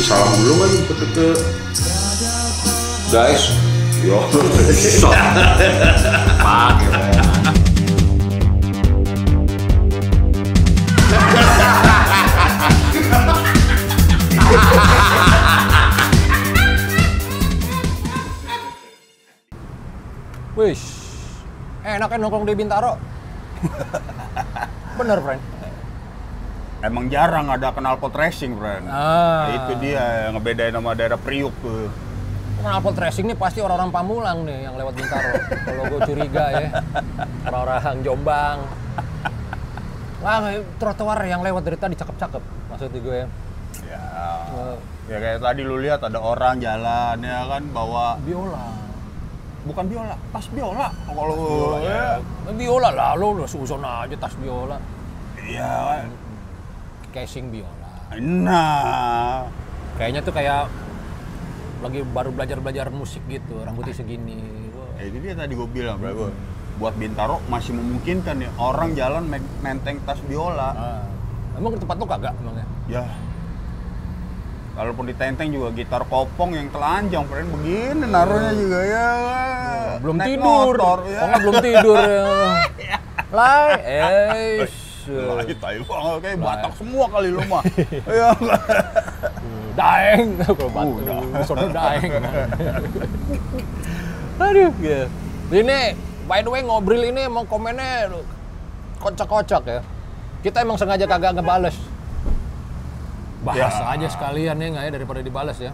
kasih salam dulu kan ke ke guys yo Pakai, Pren. Wih, enak kan nongkrong di Bintaro. Bener, friend. Emang jarang ada knalpot racing, friend. Ah. Itu dia yang ngebedain sama daerah Priuk tuh. Knalpot racing nih pasti orang-orang Pamulang nih yang lewat Bintaro. Kalau gue curiga ya. Orang-orang Jombang. Wah, trotoar yang lewat dari tadi cakep-cakep. Maksudnya gue ya. Ya. Eh, Ya kayak tadi lu lihat ada orang jalan ya kan bawa biola. bukan biola, tas biola. Kalau Biola ya. ya. Biola lah, lo lo susun aja tas biola. Iya Casing biola. Nah, Kayaknya tuh kayak lagi baru belajar-belajar musik gitu, rambutnya segini. Wah. ya itu dia tadi gue bilang, bro. Buat Bintaro masih memungkinkan nih orang jalan me- menteng tas biola. Ah. Emang ke tempat lo kagak emangnya? Ya. Kalaupun ditenteng juga gitar kopong yang telanjang, friend begini naruhnya juga ya. belum Naik tidur. motor, ya. Oh belum tidur ya. Lai, eh. Lah, tai banget kayak Batak semua kali lu mah. Iya. Daeng, kalau batu, Udah. sono daeng. Aduh, ya. Ini, by the way ngobrol ini emang komennya kocak-kocak ya. Kita emang sengaja kagak ngebales. Bahas Ya. aja sekalian ya nggak ya daripada dibales ya.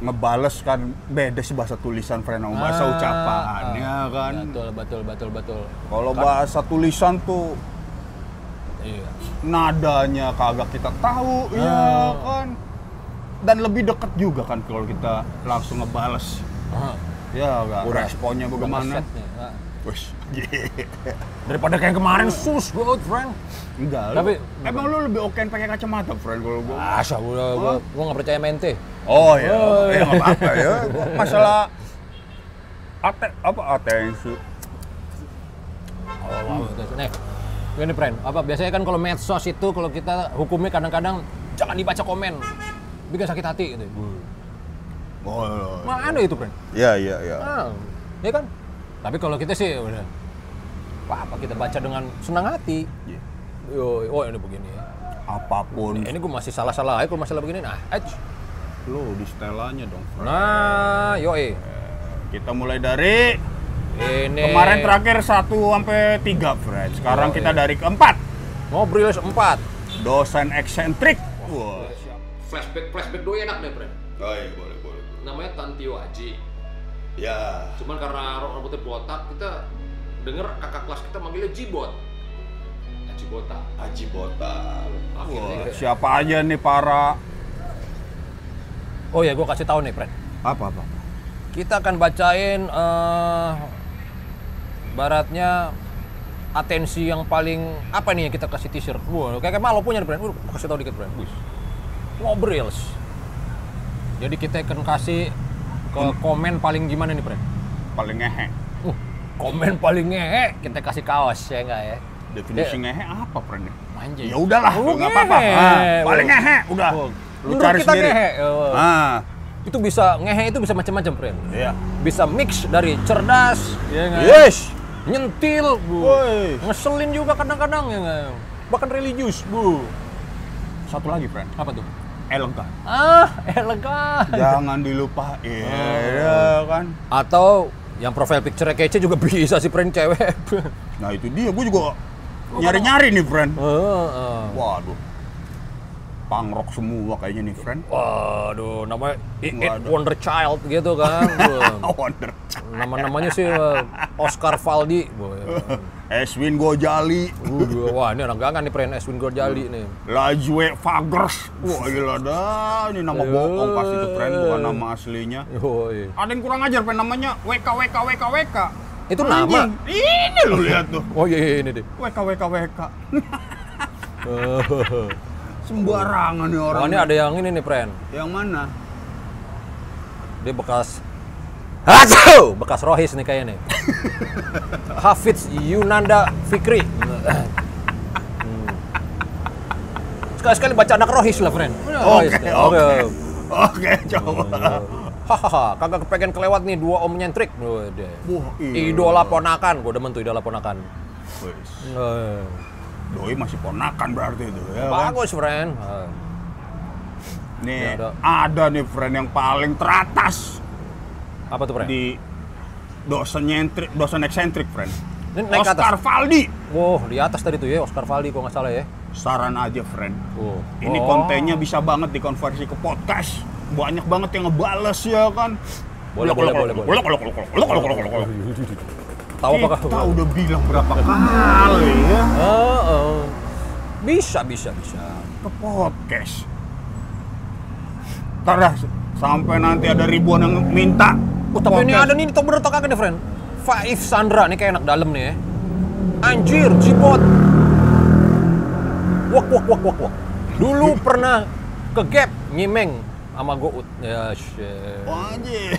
Ngebales kan beda sih bahasa tulisan sama bahasa Ah, ucapan ah. kan. Betul, betul, betul, betul. Kalau bahasa tulisan tuh Iya. nadanya kagak kita tahu ya Ah. kan. Dan lebih deket juga kan kalau kita langsung ngebales. Ah, Ya enggak Udah. responnya bagaimana? ah. Wih, Daripada kayak kemarin sus banget, friend. enggak. lu- Tapi- emang lu lebih oke pakai kacamata, friend kalau gua. Asa gua gua, gua nggak percaya mente. Oh ya, Oh, ya nggak apa-apa ya. Masalah ate apa atensi? Oh, wow. Nih, ini friend. Apa biasanya kan kalau medsos itu kalau kita hukumnya kadang-kadang jangan dibaca komen. Bikin sakit hati gitu. Oh, Mana itu, friend? ya ya ya. Ah, ya kan? Tapi kalau kita sih udah apa apa kita baca dengan senang hati. Iya. Yo, oh ini begini ya. Apa pun Ini gue masih salah-salah aja kalau masalah begini. Nah, ej. lo di setelanya dong. Friend. Nah, yo eh. Kita mulai dari Ini kemarin terakhir 1 sampai 3, Fred. Sekarang Oh, kita iya. dari keempat. ngobrol empat. Dosen eksentrik. Wah. Flashback flashback dulu enak deh, friend. Oh, iya, boleh, boleh. Namanya Tantio Aji. Ya. Cuman karena rambutnya botak, kita denger kakak kelas kita manggilnya Jibot. Aji botak. Haji Botak. Akhirnya Wah, kita- siapa aja nih para Oh ya, gue kasih tahu nih, friend. apa apa? Kita akan bacain eh baratnya atensi yang paling apa nih yang kita kasih t-shirt. Wah, kayak malu punya friend. Uh, kasih tahu dikit, friend. Wih. Ngobrils. Jadi kita akan kasih ke komen paling gimana nih, friend? Paling ngehe. Uh, komen paling ngehe, kita kasih kaos ya enggak ya? Definisi ngehe apa, Friend? Anjing. Ya udahlah, nggak apa-apa. Ah, paling ngehe, udah. Oh, Lu cari kita sendiri. ngehe. Oh. Ah, Itu bisa ngehe itu bisa macam-macam, friend. iya. Bisa mix dari cerdas, ya? Yes. Nyentil, Bu. Woi. Ngeselin juga kadang-kadang ya? Bahkan religius, Bu. Satu lagi, friend. Apa tuh? Elegan. Ah, elegan. Jangan dilupain, ya kan? Atau yang profile picture kece juga bisa sih friend cewek. Nah itu dia, gue juga nyari-nyari nih, friend. Heeh. Waduh. Pangrok semua kayaknya nih, friend. Waduh, namanya It, It Waduh. Wonder Child gitu kan. Wonder. Nama-namanya sih eh, Oscar Valdi. Bu. Eswin Gojali. Uh, wah, ini anak gangan nih friend Eswin Gojali nih. Lajwe Fagers. Wah gila dah, ini nama bohong pasti itu friend, bukan nama aslinya. Yoi. Ada yang kurang ajar friend namanya WK WK WK WK. Itu nama? Anjing. Ini lo lihat tuh. Oh iya, iya ini deh. WK WK WK. Sembarangan nih orang. Oh, ini ada yang ini nih friend. Yang mana? Dia bekas Hacu! Bekas Rohis nih kayaknya nih. Hafiz Yunanda Fikri. Hmm. Sekali-sekali baca anak rohis lah, friend. Oke, oke. Oke, coba. Hahaha, kagak kepengen kelewat nih dua om nyentrik. Wah, iya. Idola ponakan, gue demen tuh idola ponakan. Wis. Eh, Doi masih ponakan berarti itu ya. kan? Bagus, friend. Eh, Nih, Ya, ada. ada nih friend yang paling teratas Apa tuh, friend? di dosen nyentrik, dosen eksentrik, friend. Ini naik ke atas? Oscar Valdi. Wow, di atas tadi tuh ya, Oscar Valdi kalau nggak salah ya. Saran aja, friend. Oh. Ini Oh. kontennya bisa banget dikonversi ke podcast. Banyak banget yang ngebales ya kan. Boleh, boleh, boleh, boleh. Tahu apakah? Kita udah bilang berapa kali ya Oh, oh. Bisa, bisa, bisa. ke podcast. Ntar dah, sampai nanti ada ribuan yang minta. Oh, tapi ini podcast. ada nih, tau bener tau kagak nih, friend? Faif Sandra, nih kayak enak dalam nih ya. Anjir, jipot. Wak, wak, wak, wak, wak. Dulu pernah ke Gap, nyimeng sama Gout. Ya, shit. Anjir,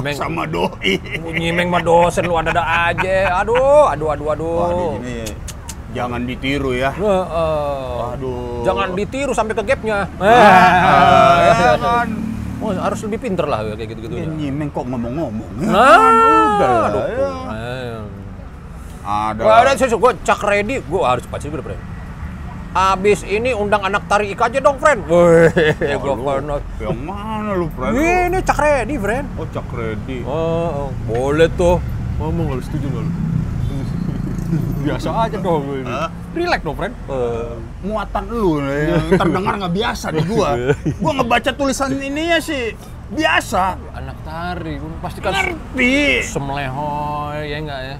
Meng. sama doi. Nyimeng mah dosen lu ada-ada aja. Aduh, aduh, aduh, aduh. Wah, ini jangan ditiru ya. Heeh. Aduh. Jangan ditiru sampai ke gapnya. Ah, ya kan. Oh, harus lebih pinter lah kayak gitu-gitu. Ya, nyimeng kok ngomong-ngomong. Nah, Udah, aduh. ya. Eh. Ada. Wah, ada sih, gue cak ready, gue harus pasti gue friend. Abis ini undang anak tari aja dong, friend. Wih, gue lu, pernah. Yang mana lu, friend? Ini cak ready, friend. Oh, cak ready. Oh, boleh tuh. Ngomong harus setuju nggak lu? Biasa aja dong. Hah? Relax dong, friend. muatan lu nih, yang terdengar nggak biasa di gua. Gua ngebaca tulisan ininya sih biasa. anak tari, gua pasti kan Ngerti. semlehoy, ya enggak ya?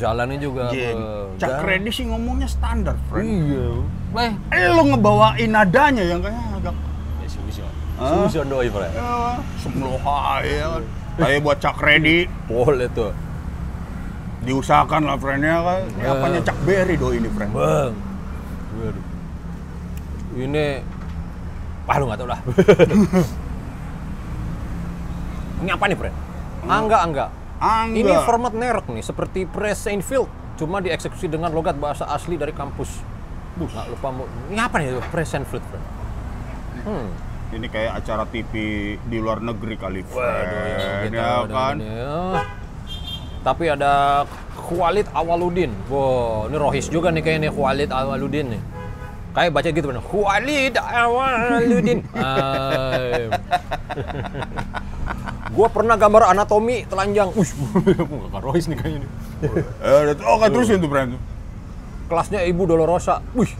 Jalannya juga. Jeng, eh, Cak jalan. Ready sih ngomongnya standar, friend. Iya. Beh, Lu ngebawain nadanya yang kayaknya agak ya susah. Hah? Susah doi, friend. ya, semlohai ya. Kayak buat Cak Ready Boleh tuh. diusahakan lah friendnya kan. Ini Ya. apanya Cak Berry do ini, friend. Bang. Waduh. Ini Wah, lu nggak tahu lah. Ini apa nih, friend? Angga, angga. Angga. Ini format nerek nih, seperti Press Seinfeld, cuma dieksekusi dengan logat bahasa asli dari kampus. Buh, nggak lupa mau. Ini apa nih itu? Press Seinfeld? Hmm. Ini kayak acara TV di luar negeri kali. Waduh, ya, kita ya udah kan. ya. Tapi ada Khalid Awaludin. Wow, ini Rohis juga nih kayaknya Khalid Awaludin nih. Kayak baca gitu bener. Khalid Awaludin. Gue pernah gambar anatomi telanjang. Wih, gak Rohis nih kayaknya nih. Eh, oh, kan terusin tuh, friend. Kelasnya Ibu Dolorosa. Wih,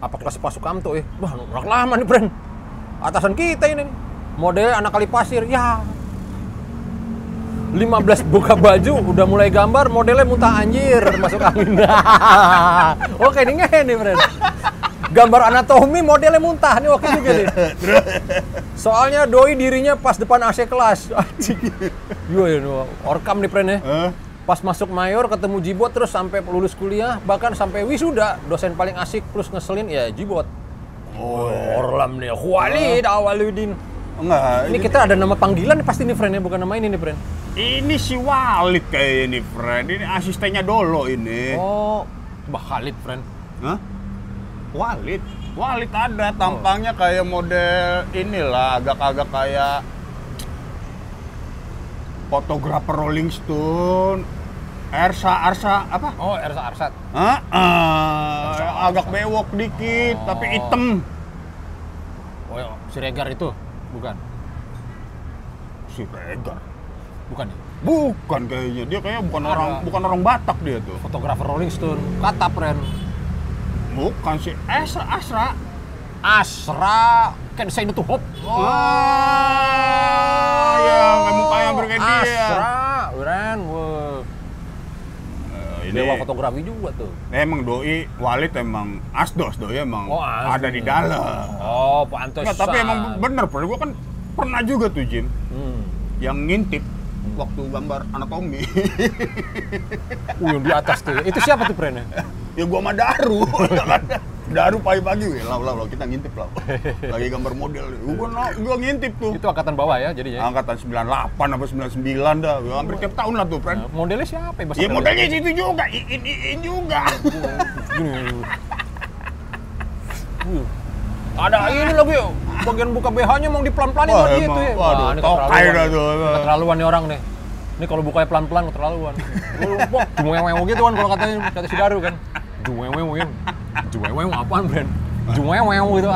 apa kelas Pak Sukamto ya? Wah, orang lama nih, Bren. Atasan kita ini. Model anak kali pasir. Ya. 15 buka baju, udah mulai gambar, modelnya muntah anjir, masuk angin. Oke, ini ngehe nih, Bren. Gambar anatomi, modelnya muntah. Nih oke juga nih. Soalnya doi dirinya pas depan AC kelas. Anjing. Yo, yo, orkam nih, Bren ya. Pas masuk mayor ketemu Jibot terus sampai lulus kuliah bahkan sampai wisuda dosen paling asik plus ngeselin ya Jibot. Oh, Orlam nih, Khalid Awaludin. enggak. Ini kita ada nama panggilan nih pasti nih friend ya, bukan nama ini nih friend. Ini si Walid kayak ini, friend. Ini asistennya Dolo ini. Oh, Mbah Khalid friend. Hah? Walid. Walid ada tampangnya kayak model inilah agak-agak kayak fotografer Rolling Stone. Ersa, Arsa, apa? Oh, Ersa Arsat. Hah? Ah, agak bewok dikit, tapi Oh. hitam. Oh, ya, Siregar itu bukan. Si Regar. Bukan ya. Bukan kayaknya, dia kayaknya bukan Ada. orang bukan orang Batak dia tuh. Fotografer Rolling Stone. Kata friend. Bukan si Esra, Asra. Asra can say no to hope. Wah, ya kayak mukanya berkayak dia. Asra, friend. Wah. Eh, ini Dewa fotografi juga tuh. emang doi Walid emang asdos doi emang Oh, asdos. ada di dalam. Oh, pantesan. Nggak, tapi emang bener, Bro. Gua kan pernah juga tuh Jim Hmm. yang ngintip waktu gambar anatomi. Uh, yang di atas tuh. Itu siapa tuh friend ya gua sama Daru. Daru pagi-pagi, lau, lau, lau, kita ngintip lau. Lagi gambar model. Gua, na- gua ngintip tuh. Itu angkatan bawah ya jadinya. Angkatan 98 apa 99 dah. Gua hampir tiap tahun lah tuh, friend. Nah, modelnya siapa ya? Ya modelnya itu juga, in, in, in juga. Ada ini lagi, bagian buka BH-nya mau dipelan-pelanin lagi emang. itu ya. Waduh, ini tokai dah tuh. Keterlaluan nih orang nih. Ini kalau bukanya pelan-pelan keterlaluan. Wah, juwewew gitu kan kalau katanya kata si Daru kan. Juwewew ya. Juwewew apaan, Bren? Juwewew gitu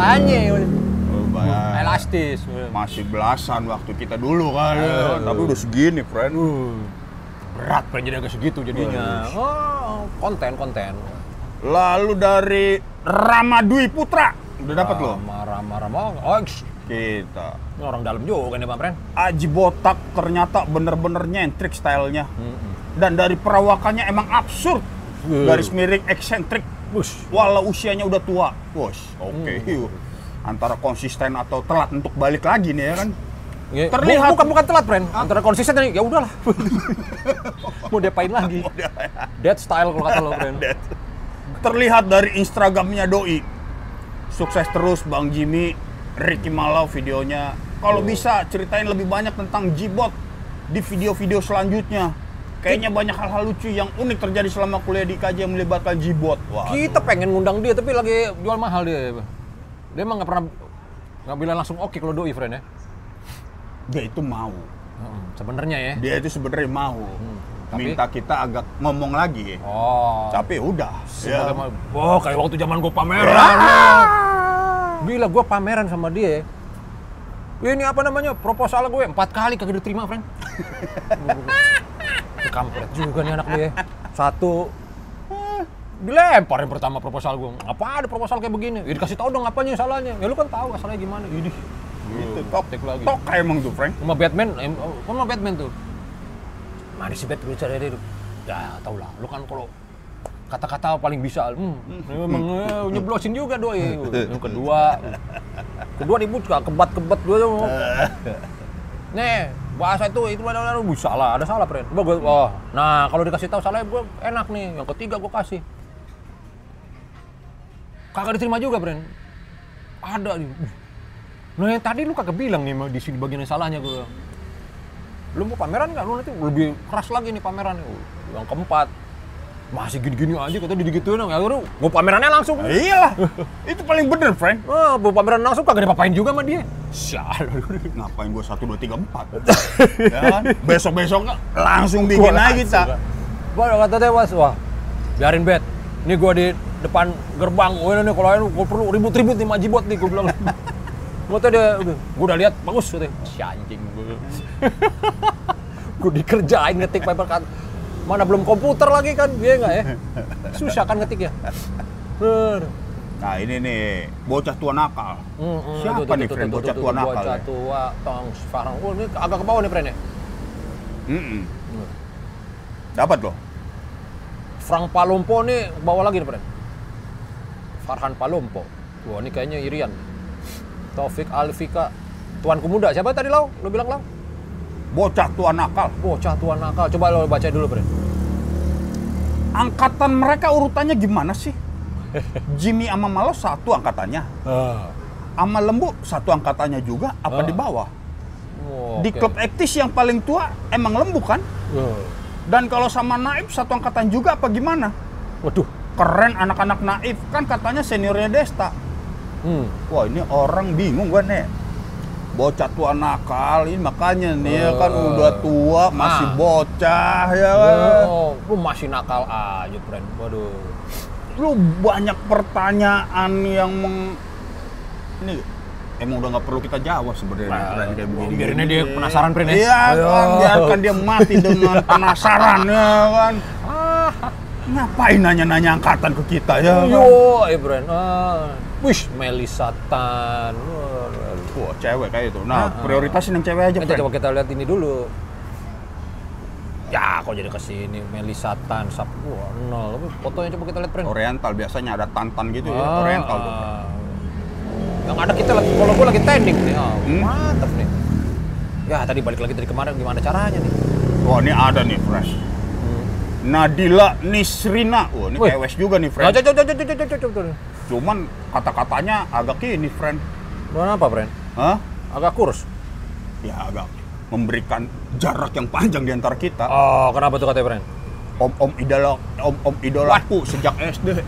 bah- Elastis. Masih belasan waktu kita dulu kan. Aduh. Tapi udah segini, friend. Uh, berat Bren jadi agak segitu jadinya. Oh, konten konten. Lalu dari Ramadwi Putra. Udah dapat loh. Marah marah Oh, Kita. ini orang dalam juga nih, Bang Pren. Aji Botak ternyata bener-bener nyentrik stylenya. Dan dari perawakannya emang absurd. Hmm. Garis miring eksentrik. Bus. Walau usianya udah tua. Bos, oke. Hmm. yuk. Antara konsisten atau telat untuk balik lagi nih ya kan. Ya, Terlihat- bukan bukan telat, Pren. Antara konsisten ya udahlah. Mau diapain lagi? Dead style kalau kata lo, Pren. Terlihat dari Instagramnya Doi. Sukses terus Bang Jimmy, Ricky Malau videonya. Kalau Oh. bisa ceritain lebih banyak tentang Jibot di video-video selanjutnya. Kayaknya banyak hal-hal lucu yang unik terjadi selama kuliah di KJ yang melibatkan Jibot. Wah, Kita pengen ngundang dia tapi lagi jual mahal dia. Dia emang nggak pernah nggak bilang langsung oke kalau doi, Pren ya. dia itu mau. Hmm, Sebenarnya ya. Dia itu sebenarnya mau. tapi- Minta kita agak ngomong lagi. Oh. Tapi udah. Ya. Oh, kayak waktu zaman gue pameran. Gila, gue pameran sama dia. Ini apa namanya? Proposal gue empat kali kagak diterima, friend. Kampret juga nih anak dia. Satu dilemparin pertama proposal gue. Apa ada proposal kayak begini? Ya dikasih tahu dong apanya salahnya. Ya lu kan tahu salahnya gimana. Ini Gitu, top, Tek lagi. tok emang tuh, Frank. sama Batman, em, oh, sama Batman tuh. Mana si Batman bicara dia? Ya tau lah, lu kan kalau kata-kata paling bisa, hmm, emang eh, nyeblosin juga doi. Yang kedua, kedua dibuka kebat-kebat dua. Nih, bahasa itu itu ada ada bisa ada salah friend. Gua, gua, oh, nah kalau dikasih tahu salahnya gue enak nih. Yang ketiga gue kasih. Kagak diterima juga, friend. Ada nih. Nah yang tadi lu kagak bilang nih di sini bagian yang salahnya gue. Lu mau pameran nggak? Lu nanti lebih keras lagi nih pameran. Yang keempat, masih gini-gini aja kata digituin ya lu mau pamerannya langsung. Nah, iyalah, itu paling bener, Frank. Oh, mau pameran langsung kagak dipapain juga sama dia. Sial. Ngapain gua satu dua tiga empat? ya kan? Besok-besok langsung bikin aja kita. Gua kata tewas, wah biarin bet. Ini gua di depan gerbang, oh ini kalau ini gua perlu ribut-ribut nih majibot nih, gua bilang. Gua tadi udah, gua udah lihat bagus katanya. Si anjing gua. gua dikerjain ngetik paper cut. Mana belum komputer lagi kan, dia enggak ya? Susah kan ngetik ya. Nah ini nih, bocah tua nakal. Hmm, hmm, Siapa nih, friend? Bocah tua nakal Bocah ya? tua, tong sekarang. Oh, ini agak ke bawah nih, friend ya. Dapat loh. Frank Palompo nih bawa lagi nih, friend. Farhan Palompo. Wah, ini kayaknya Irian. Taufik Alfika. Tuanku muda. Siapa tadi, Lau? Lu bilang, Lau? Bocah tua nakal. Bocah tuan nakal. Coba lo baca dulu, friend. Angkatan mereka urutannya gimana sih? Jimmy sama Malo satu angkatannya. Sama Lembu satu angkatannya juga, apa Ah. di bawah? Oh, Di oke. klub ektis yang paling tua emang Lembu kan? Eh, Dan kalau sama Naif satu angkatan juga apa gimana? Waduh. Keren anak-anak Naif kan katanya seniornya Desta. Hmm. Wah ini orang bingung gue nih. Bocah tua nakal ini makanya nih ya kan Eh. udah tua masih Ah. bocah ya kan. Oh, lu masih nakal aja, friend. Waduh. Lu banyak pertanyaan yang meng ini emang udah nggak perlu kita jawab sebenarnya Nah, kayak begini. biarin dia penasaran, Friend, ya. Iya kan, biarkan dia mati dengan penasaran ya kan. Ah. Ngapain nanya-nanya angkatan ke kita ya kan? Yo, eh, friend. Ah. Wish, Melisa Tan. Wah, cewek kayak itu. Nah, Ah. prioritasin yang cewek aja, Friend. coba kita lihat ini dulu. Ya, kok jadi ke sini Melisa Tan, Sap. Wah, nol. Fotonya coba kita lihat, friend. Oriental biasanya ada tantan gitu ya, Ah, Oriental tuh. ah. Yang ada kita lagi, kalau gue lagi tanding nih. Oh, Hmm? Mantap nih. Ya, tadi balik lagi dari kemarin gimana caranya nih? Wah, ini ada nih, Fresh. Nadila Nisrina. Wah, ini kewes juga nih, coba, coba. Cuman kata-katanya agak ini, friend. Kenapa, friend? Hah? Agak kurus. Ya agak memberikan jarak yang panjang di antara kita. Oh, kenapa tuh katanya, friend? Om-om idola, om-om idolaku sejak SD.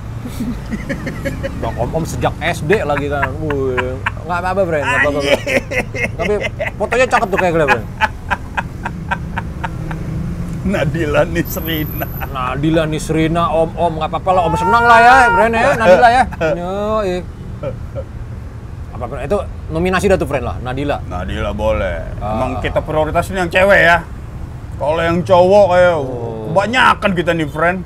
Bang om om sejak SD lagi kan. Wih, nggak apa-apa, Bren. Nggak apa-apa. Bren. Tapi fotonya cakep tuh kayak gitu, Bren. Nadila Nisrina. Nadila Nisrina, om om nggak apa-apa lah, om senang lah ya, Bren ya, Nadila ya. Yoi. Apa? Itu nominasi dah tuh, Bren lah, Nadila. Nadila boleh. Ah. Emang kita prioritasin yang cewek ya. Kalau yang cowok kayak Oh. kebanyakan kita nih, friend.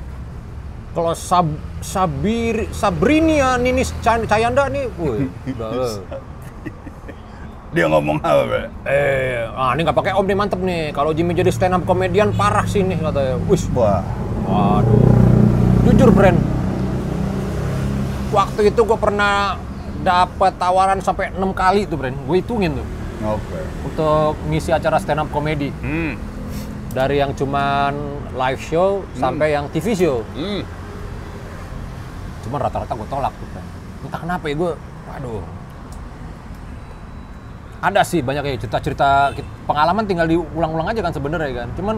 Kalau Sab Sabir Sabrinia Ninis Cayanda nih, udah lah. Dia ngomong apa, Bre? Eh, ah ini nggak pakai om nih mantep nih. Kalau Jimmy jadi stand up komedian parah sih nih katanya. Wih, Wah, waduh. Jujur, Bren. Waktu itu gue pernah dapat tawaran sampai enam kali tuh, Bren. Gue hitungin tuh oke. untuk ngisi acara stand up komedi. Hmm. Dari yang cuman live show sampai yang TV show. Hmm. Cuman rata-rata gue tolak tuh, Bren. Entah kenapa ya gue, waduh. Ada sih banyak ya cerita-cerita pengalaman tinggal diulang-ulang aja kan sebenarnya kan. Cuman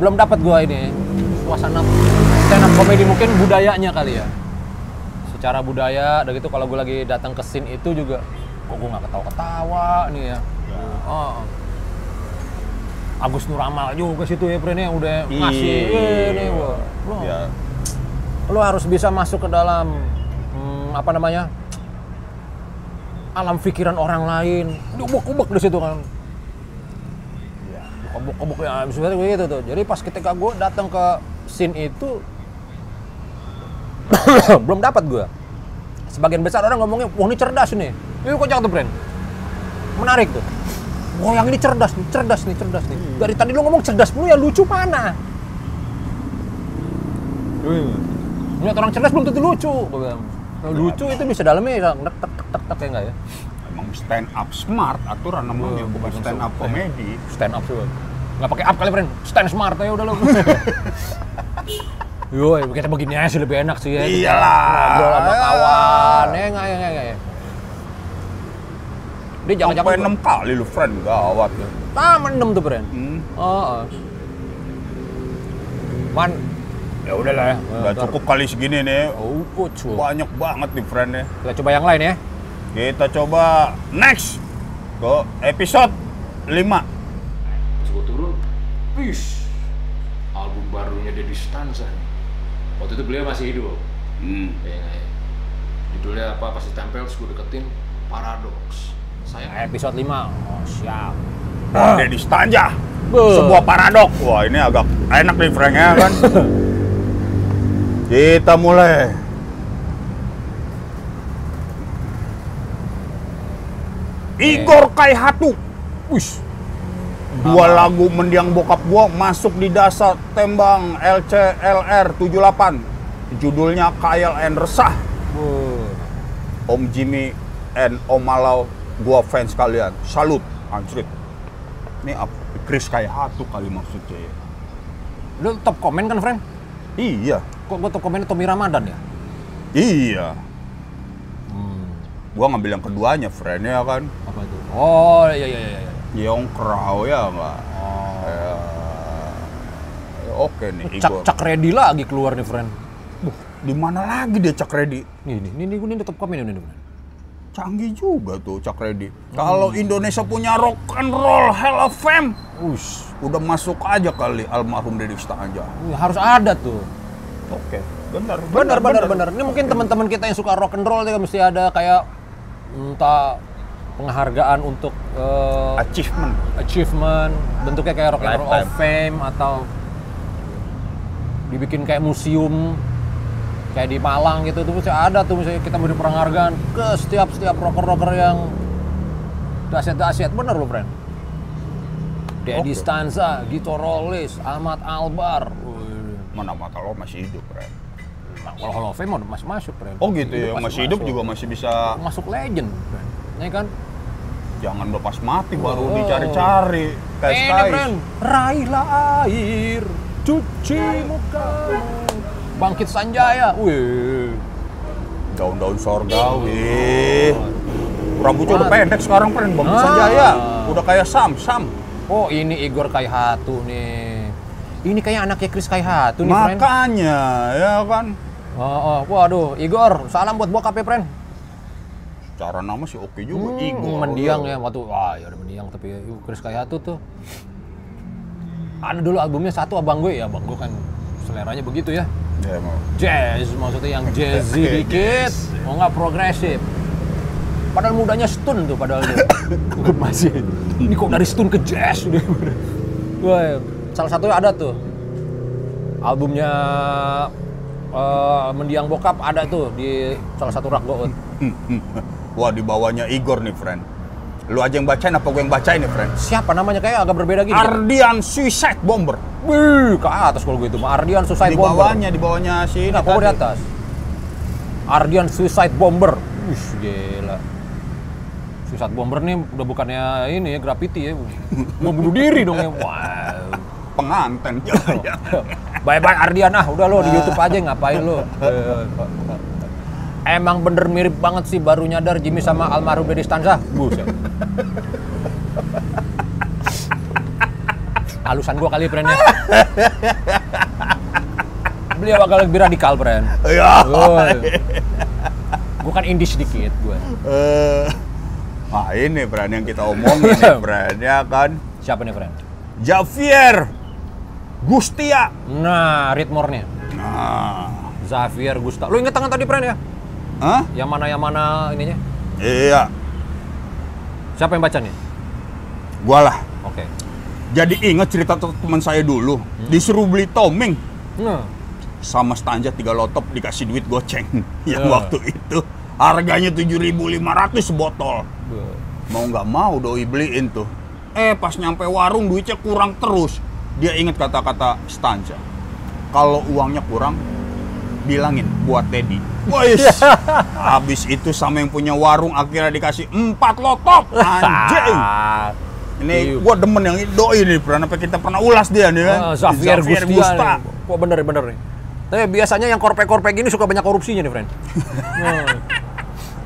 belum dapat gue ini suasana stand up komedi mungkin budayanya kali ya. Secara budaya, dan gitu kalau gue lagi datang ke scene itu juga kok gue nggak ketawa-ketawa nih ya. Oh. Agus Nuramal juga situ ya, Bren ya udah ngasih ini. Lo- Ya. lo harus bisa masuk ke dalam hmm, apa namanya alam pikiran orang lain diubek-ubek di situ kan ubek-ubek ya sebenarnya begitu tuh jadi pas ketika gue datang ke scene itu belum dapat gue sebagian besar orang ngomongnya wah ini cerdas nih ini kocak tuh brand menarik tuh wah yang ini cerdas nih cerdas nih cerdas nih dari tadi lo ngomong cerdas mulu ya lucu mana Lihat orang cerdas belum tentu lucu. Nah, lucu itu bisa dalamnya ya, tek tek tek tek ya enggak ya? Emang stand up smart aturan namanya, Oh, bukan stand up komedi. Stand up sih. Nggak pakai up kali, friend. Stand smart aja udah lo. Yo, kita begini aja sih lebih enak sih ya. Iyalah. Ngobrol sama kawan. Ya enggak ya enggak ya. Dia jangan-jangan Sampai enam kali lu, friend. Gawat ya. Ah, mendem tuh, friend. Hmm. Oh, oh. Man, ya udahlah ya. Udah cukup kali segini nih. Oh, cuy. Banyak banget nih, friend ya. Kita coba yang lain ya. Kita coba next ke episode 5. Pas gue turun, wih, album barunya Deddy Stanza nih. Waktu itu beliau masih hidup. Hmm. Ya, ya? Judulnya apa? Pas ditempel, terus gue deketin Paradox. Saya Episode 5. Oh, siap. Deddy Stanja. Sebuah paradok. Wah, ini agak enak nih Frank ya kan. Kita mulai. Igor Kaihatu. Wih, Dua lagu mendiang bokap gua masuk di dasar tembang LCLR 78. Judulnya Kayal and Resah. Om Jimmy and Om Malau, gua fans kalian. Salut, anjrit. Ini apa? Chris Kaihatu kali maksudnya ya. Lu top komen kan, friend? Iya, Kok gua top komennya Tommy Ramadan ya? iya. Hmm, Gua ngambil yang keduanya, friend ya kan. apa itu? Oh, iya iya iya. Iya. Yong Krau ya enggak. Oh. Ya, Oke nih, Cak Igor. cak ready lagi keluar nih, friend. Buh, di mana lagi dia Cak Ready? Nih, nih, nih, nih, nih, nih top komen ini, friend. Canggih juga tuh Cak Ready. Kalau Indonesia punya rock and roll Hall of Fame, Ush, udah masuk aja kali almarhum Deddy Stanja. Wih, harus ada tuh. Oke, benar, Benar, benar, benar. Ini mungkin teman-teman kita yang suka rock and roll juga mesti ada kayak entah penghargaan untuk eh, Achievement. achievement, bentuknya kayak rock and roll of fame atau dibikin kayak museum kayak di Malang gitu tuh mesti ada tuh misalnya kita beri penghargaan ke setiap setiap rocker rocker yang dahsyat dahsyat bener loh friend Dedi Oke. Stanza, Gito Rollis, Ahmad Albar. Mana mata lo masih hidup, Ren. Nah, kalau Hall of Fame masih masuk, friend. Oh gitu ya, masih hidup juga masih bisa masuk legend, friend. Ya kan? jangan lepas mati baru Oh. dicari-cari. Tes Ini, kais. friend. Raihlah air, cuci mukamu. Bangkit Sanjaya. Wih. Daun-daun sorgawi. Rambutnya udah pendek sekarang, Ren. Bang Ah. Sanjaya. Udah kayak Sam, Sam. Oh, ini Igor Kaihatu nih. Ini kayak anaknya Chris Kaihatu nih, friend. Makanya, ya kan. Oh, oh, waduh, Igor, salam buat bokap ya, friend. Cara nama sih oke juga, Hmm, Igor. Mendiang ya, waktu wah ya udah mendiang tapi ya, Chris Kayatu tuh. Ada dulu albumnya satu abang gue ya, abang gue kan seleranya begitu ya. Ya, mau. Jazz maksudnya yang jazzy dikit, mau nggak progresif. Padahal mudanya stun tuh padahal dia. Gue masih. Ini kok dari stun ke jazz udah. Wah, salah satunya ada tuh. Albumnya eh, Mendiang Bokap ada tuh di salah satu rak gout. Wah, di bawahnya Igor nih, friend. Lu aja yang bacain apa gue yang bacain nih, friend? Siapa namanya kayak agak berbeda gitu. Ardian Suicide Bomber. Wih, ke atas kalau gue itu. mah. Ardian Suicide di Bomber. bawahnya, di bawahnya si ini Nah, pokoknya di atas. Ardian Suicide Bomber. Wih, gila. Suicide Bomber nih udah bukannya ini ya, graffiti ya. Mau bunuh diri dong ya. Wow. Penganten. Ya, Bye-bye Ardian ah, udah lo di YouTube aja ngapain lo. Emang bener mirip banget sih baru nyadar Jimmy sama almarhum Deddy Stanza. Buset. Halusan gua kali friendnya. Beliau agak lebih radikal, friend. Ya. Gue kan indie sedikit. Eh, Nah, ini friend yang kita omongin nih, friend, ya kan? Siapa nih, friend? Javier Gustia. Nah, ritmornya. Nah, Xavier Gusta. Lu inget tangan tadi, friend ya? Hah? Yang mana yang mana ininya? Iya, Siapa yang baca nih? gua lah. Oke. Jadi ingat cerita te- teman saya dulu, disuruh beli toming Nah, sama stanja tiga lotop dikasih duit goceng yang Ya. waktu itu harganya 7.500 sebotol. Mau nggak mau doi beliin tuh. Eh pas nyampe warung duitnya kurang terus. Dia ingat kata-kata stanja. Kalau uangnya kurang, bilangin buat Teddy. Wais, habis itu sama yang punya warung akhirnya dikasih empat lotop. Anjing. Ini Iya. gua demen yang doi nih, pernah kita pernah ulas dia nih kan. Ah, Xavier, Gustia. Gusta. Kok bener bener nih. Tapi biasanya yang korpek-korpek gini suka banyak korupsinya nih, friend.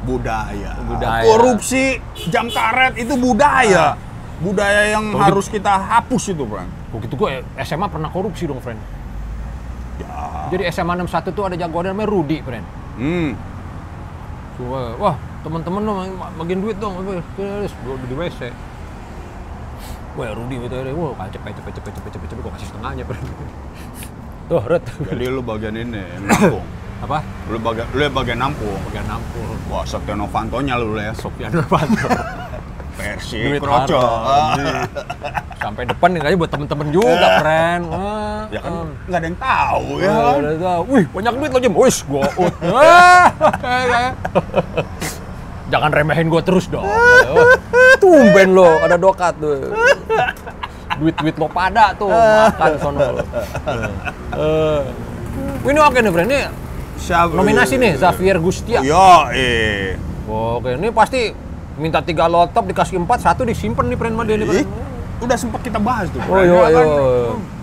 Budaya. Budaya. Korupsi jam karet itu budaya. Budaya yang Kalau harus kita hapus itu, Bang. Begitu gue SMA pernah korupsi dong, friend. Ya. Jadi SMA 61 tuh ada jagoan namanya Rudi, friend. Hmm. Gua, wah teman-teman dong bagian duit dong, terus di WC. Wah Rudi gitu ya, wah cepet cepet cepet cepet cepet cepet gue kasih setengahnya friend. Tuh red. Jadi lu bagian ini, nampung. Apa? lu bagian lu bagian nampung. Bagian nampung. Wah, Setia Novantonya lu ya. Sofian Novanto. Versi Duit kroco. Ah. Sampai depan nih kayaknya buat temen-temen juga, friend. Wah, Ya kan em. nggak ada yang tahu ya. Wah, kan? tahu. Wih, banyak duit lo Jim. Wih, gua ut. Jangan remehin gua terus dong. Tumben lo, ada dokat tuh. Duit-duit lo pada tuh, makan sono lo. Eh. Ini oke nih, friend. Ini nominasi nih, Xavier Gustia. Yo, eh. Oke, ini pasti minta tiga lotop dikasih empat, satu disimpan nih, friend sama dia nih, udah sempat kita bahas tuh. Oh, Bro, iya, ya kan? iya.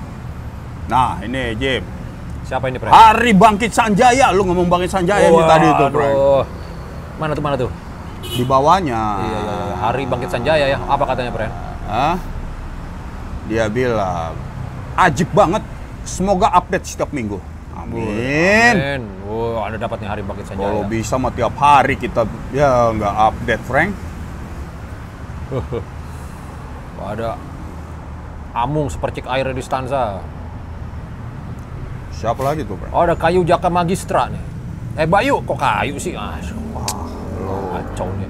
Nah, ini Jim. Siapa ini, friend? Hari Bangkit Sanjaya, lu ngomong Bangkit Sanjaya nih tadi itu, Bro. Aduh. Mana tuh, mana tuh? Di bawahnya. Iya, iya, iya. Hari Bangkit Sanjaya ya. Apa katanya, friend? Hah? Dia bilang, ajib banget. Semoga update setiap minggu. Amin. Amin. Wow, ada dapat nih Hari Bangkit Sanjaya. Kalau bisa mah tiap hari kita ya nggak update, Frank. Ada Amung sepercik air di stanza. Siapa lagi tuh? Oh, ada kayu jaka magistra nih. Eh, Bayu, kok kayu sih? Ah, wah, kacau nih.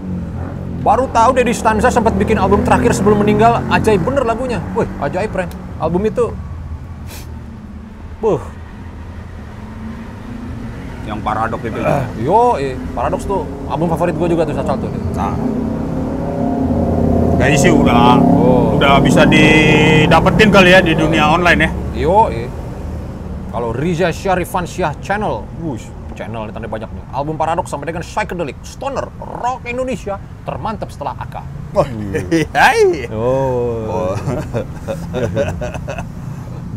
Baru tahu deh di stanza sempat bikin album terakhir sebelum meninggal. Ajaib bener lagunya. Wih, ajaib, friend. Album itu. Buh, Yang paradok itu. yo, eh, Paradox tuh album favorit gue juga tuh satu nih. Nah. Kayaknya sih udah Oh. udah bisa didapetin kali ya di dunia online ya. Yo, eh. Kalau Riza Syarifan Syah Channel, wush, channel nih tanda banyak nih. Album Paradox sampai dengan psychedelic, stoner, rock Indonesia termantap setelah AK. Wah, hai. Oh.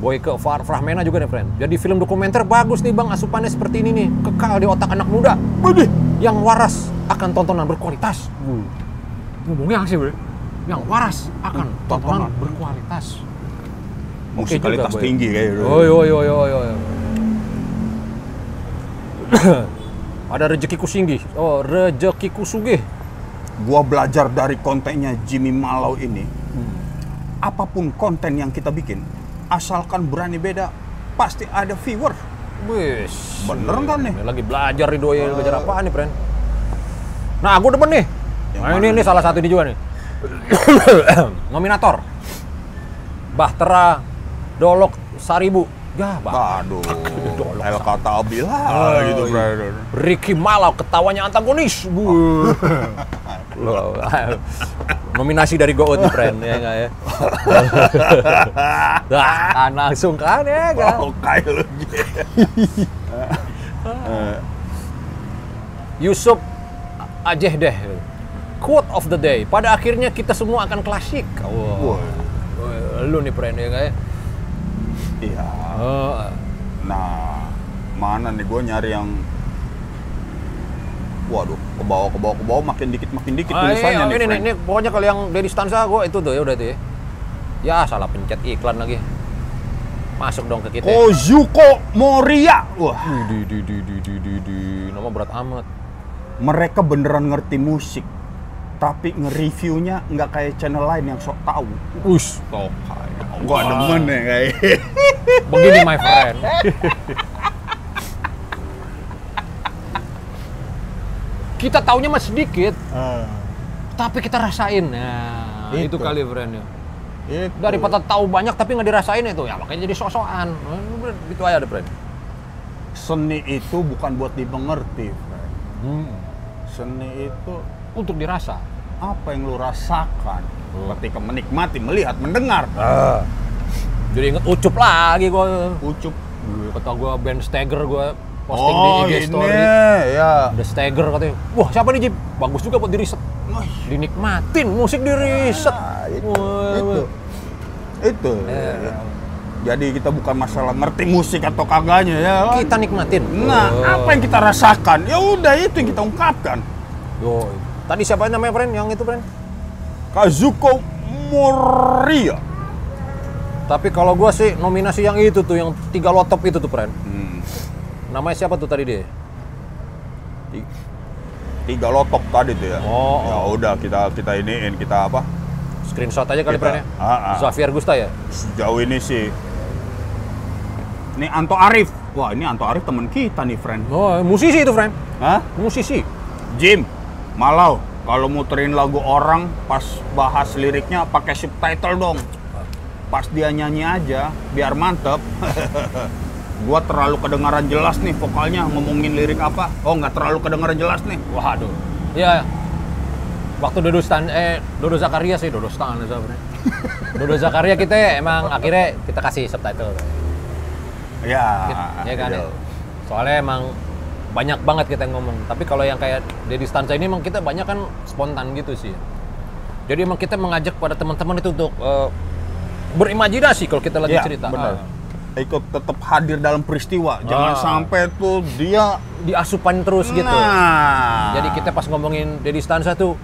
Boy ke Far Frahmena juga nih, friend. Jadi film dokumenter bagus nih, Bang. Asupannya seperti ini nih. Kekal di otak anak muda. Waduh. Yang waras akan tontonan berkualitas. Ngomongnya sih, bro. Yang waras akan tontonan tontonan. berkualitas. Musikalitas juga, Boy. tinggi kayak gitu. Oh, yo, yo, yo, yo. Ada rezekiku singgih. Oh, rezekiku sugih. Gua belajar dari kontennya Jimmy Malau ini. Apa pun konten yang kita bikin, asalkan berani beda, pasti ada viewer. Wis. Bener kan nih? Lagi belajar nih doi, belajar apaan nih, Pren? Nah, aku demen nih. Nah, ini ini salah satu ini juga nih. Nominator. Bahtera Dolok Saribu. Ya, bah. Aduh, Dolok El kata Abila Oh, gitu, brother. Ricky Malau ketawanya antagonis. Bu. Loh, Nominasi dari Goat nih, friend, ya enggak ya? Nah, kan langsung kan ya enggak? Oh, kayak lu. Yusuf Ajeh deh. Quote of the day. Pada akhirnya kita semua akan klasik. Wow. Wah. Lu nih, friend, ya enggak ya? Iya. Oh, Nah, mana nih gue nyari yang Waduh, ke bawah, ke bawah, ke bawah, makin dikit, makin dikit Ah, tulisannya iya, nih, ini, friend. ini, pokoknya kalau yang dari stanza gue itu tuh ya udah tuh ya. Ya salah pencet iklan lagi. Masuk dong ke kita. Kozuko Moria. Wah, Di, di, di, di, di, di, di. Nama berat amat. mereka beneran ngerti musik. Tapi nge-reviewnya nggak kayak channel lain yang sok tahu. Us. Gua demen ya kayak. Begini my friend. kita taunya masih sedikit, tapi kita rasain. Nah, itu, Itu. kali friend ya. Itu. Daripada tahu banyak tapi nggak dirasain itu, ya makanya jadi sok-sokan. Nah, Gitu aja deh friend. seni itu bukan buat dimengerti, friend. Hmm. Seni itu Untuk dirasa. apa yang lu rasakan Hmm. ketika menikmati, melihat, mendengar. Jadi inget ucup lagi gue. Ucup. Kata gue band Stagger gue posting oh, di IG ini story. ya. The Stagger katanya. Wah siapa nih Jip? Bagus juga buat diriset. Dinikmatin musik diriset. Nah, itu, Wah, itu, wah. itu. Jadi kita bukan masalah ngerti musik atau kagaknya ya. kan? Kita nikmatin. Nah, Oh. apa yang kita rasakan? Ya udah itu yang kita ungkapkan. Yo. Tadi siapa namanya friend? Yang itu friend? Kazuko Moria. Tapi kalau gua sih nominasi yang itu tuh, yang tiga lotop itu tuh friend. Hmm. Namanya siapa tuh tadi dia? Ti- Tiga lotok tadi tuh ya. Oh, Ya oh. udah kita kita iniin kita apa? Screenshot aja kali friend ya. Ah, ah. Xavier Gusta ya? Sejauh ini sih. Ini Anto Arif. Wah, ini Anto Arif teman kita nih, friend. Oh, musisi itu friend. Hah? Musisi. Jim, Malau, kalau muterin lagu orang pas bahas liriknya pakai subtitle dong. Pas dia nyanyi aja, biar mantep. Gua terlalu kedengaran jelas nih vokalnya ngomongin lirik apa. Oh, nggak terlalu kedengaran jelas nih. Waduh. Iya. Waktu Dodo Stan eh Dodo Zakaria sih Dodo Stan sebenarnya. Dodo Zakaria kita emang akhirnya kita kasih subtitle. Ya, ya kan ya. gitu. Soalnya emang banyak banget kita yang ngomong. Tapi kalau yang kayak Dedi Stanza ini emang kita banyak kan spontan gitu sih. Jadi emang kita mengajak pada teman-teman itu untuk eh, berimajinasi kalau kita lagi Ya, cerita. benar. Ah. Ikut tetap hadir dalam peristiwa. Jangan Ah. sampai tuh dia diasupan terus gitu. Nah. Jadi kita pas ngomongin Dedi Stanza tuh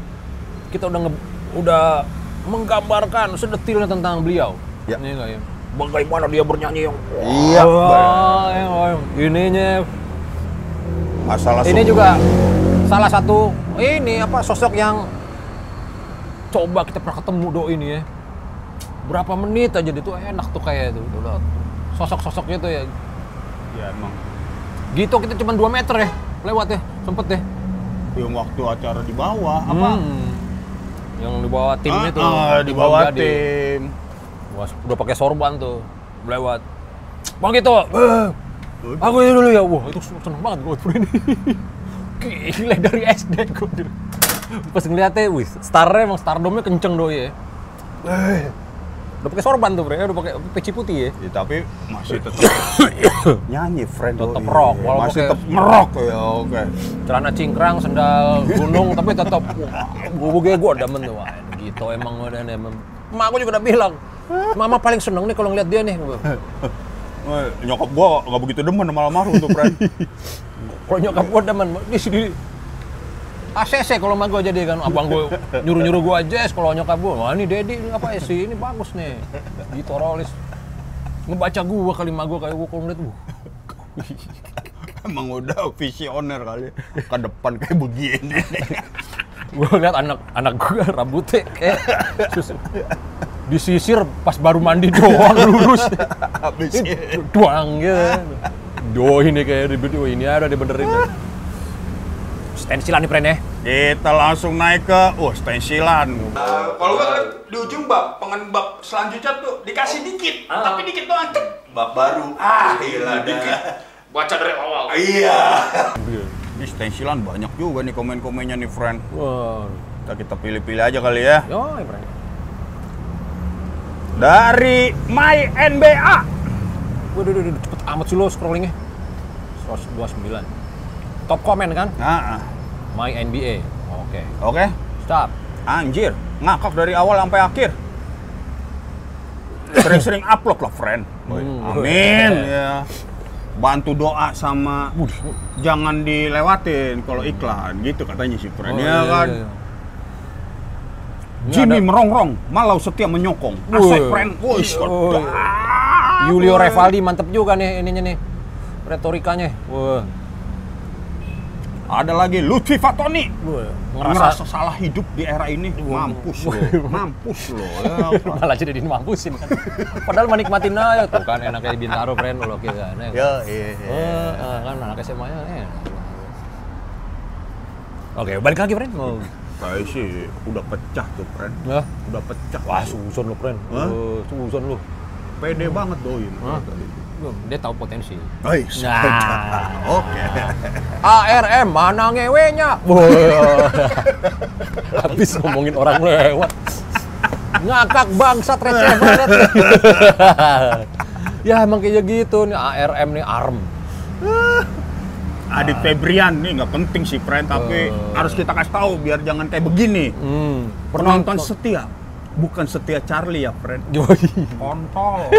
kita udah nge- udah menggambarkan sedetilnya tentang beliau. Ya. Ini ya? Bagaimana dia bernyanyi yang Iya, yang- yang- ininya masalah ini suku. juga salah satu ini apa sosok yang coba kita pernah ketemu do ini ya. Berapa menit aja dia tuh enak tuh kayak itu. Tuh. Sosok-sosoknya tuh ya ya emang gitu kita cuma 2 meter ya lewat ya sempet deh yang waktu acara di bawah apa Hmm. Yang di bawah tim Ah, itu. ah, di bawah tim Wah, udah pakai sorban tuh. Lewat. Bang gitu. Eh, aku ini dulu ya. Wah, itu seneng banget gue ini. Gila dari SD gue. Pas ngeliatnya, wih, starnya emang stardomnya kenceng doi ya. Eh, udah pakai sorban tuh, Bre. Udah pakai peci putih ya. Ya, tapi masih tetap nyanyi friend Tetep doi. rock, walaupun masih tetap ngerok ya oke Celana cingkrang, sendal gunung, tapi tetap gue gue gue demen tuh. Wah, gitu emang udah emang. Emak gue juga udah bilang, Mama paling seneng nih kalau ngeliat dia nih. Eh, nyokap gua nggak begitu demen sama almarhum tuh friend Kalau nyokap gue demen, di sini ACC kalau sama gue jadi kan abang gue nyuruh nyuruh gue aja kalau nyokap gue wah ini Dedi ini apa sih? Ini bagus nih. Gitu rolis ngebaca gue kali mah gue kayak gue kalau ngeliat gue Emang udah visioner kali. Ke depan kayak begini. gue lihat anak anak gue rambutnya kayak sus- disisir pas baru mandi doang lurus Habis Ini doang gitu do ini kayak ribet oh ini ada dibenerin stensilan nih pren ya Kita langsung naik ke, wah stensilan. kalau nggak di ujung bab, pengen bab selanjutnya tuh dikasih dikit, tapi dikit doang. cek. Bab baru. Ah, gila dikit. Baca dari awal. Iya. Di stensilan banyak juga nih komen-komennya nih, friend. wah Kita kita pilih-pilih aja kali ya. yo ya pren Dari My NBA. waduh waduh, waduh, cepet amat sih lo scrollingnya 129 top komen kan Nah, my NBA oke oke. stop Anjir, ngakak dari awal sampai akhir. Sering-sering upload lah, friend. Hmm. Amin. Ya. Bantu doa sama jangan dilewatin kalau iklan gitu katanya si friend. Oh, ya iya, kan. iya, iya. Jimmy ada- merongrong, malau setia menyokong. Woi. sedap. Julio Revaldi mantep juga nih ininya nih retorikanya wah Ada lagi Lutfi Fatoni. Ngerasa ngerasa salah hidup di era ini. Mampus lo. Mampus lo. Ya, malah jadi dimampusin kan padahal menikmatin aja tuh kan enaknya Bintaro friend lo kan ya. Ya, iya. iya. Eh, eh, kan anak SMA nya eh. Oke, balik lagi, friend. Mau. Saya sih udah pecah tuh, friend. Nah, Udah pecah. wah, susun lo, friend. Hah? Eh, susun lo. Pede banget doi. Hah? Dia tahu potensi. Oi, Nah. Oke. ARM mana ngewenya? Habis ngomongin orang lewat. Ngakak bangsat receh banget. ya emang kayak gitu nih ARM nih ARM. Adit Febrian nih nggak penting sih, friend, tapi Oh. harus kita kasih tahu biar jangan kayak begini. Hmm. Penonton setia, bukan setia Charlie ya, friend. Kontol.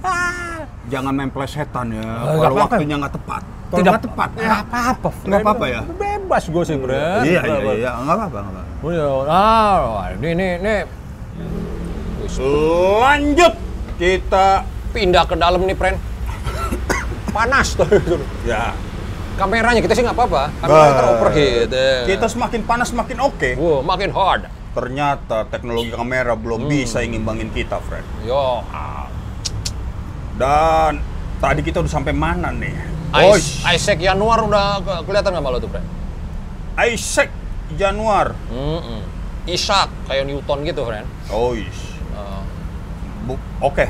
Eh, jangan main plesetan ya. nggak Kalau apa-apa. waktunya nggak tepat. Kalau Tidak nggak tepat, Nggak apa-apa. Nggak apa-apa ya? Bebas gue sih, Bre. Iya, iya, iya, nggak apa-apa, nggak apa-apa. Ah, ini ini ini Lanjut kita pindah ke dalam nih, Pren. Panas tuh. ya Kameranya kita sih nggak apa-apa. Kameranya ya. kita semakin panas semakin oke. Wow, makin hard. Ternyata teknologi kamera belum Hmm. bisa ngimbangin kita, friend. Yo, Dan tadi kita udah sampai mana nih? Ais- Isaac Januar udah ke- kelihatan nggak malu tuh, Pren? Isaac Januar. Mm-mm. Ishak kayak Newton gitu, Pren. Oh, is. Uh, Oke.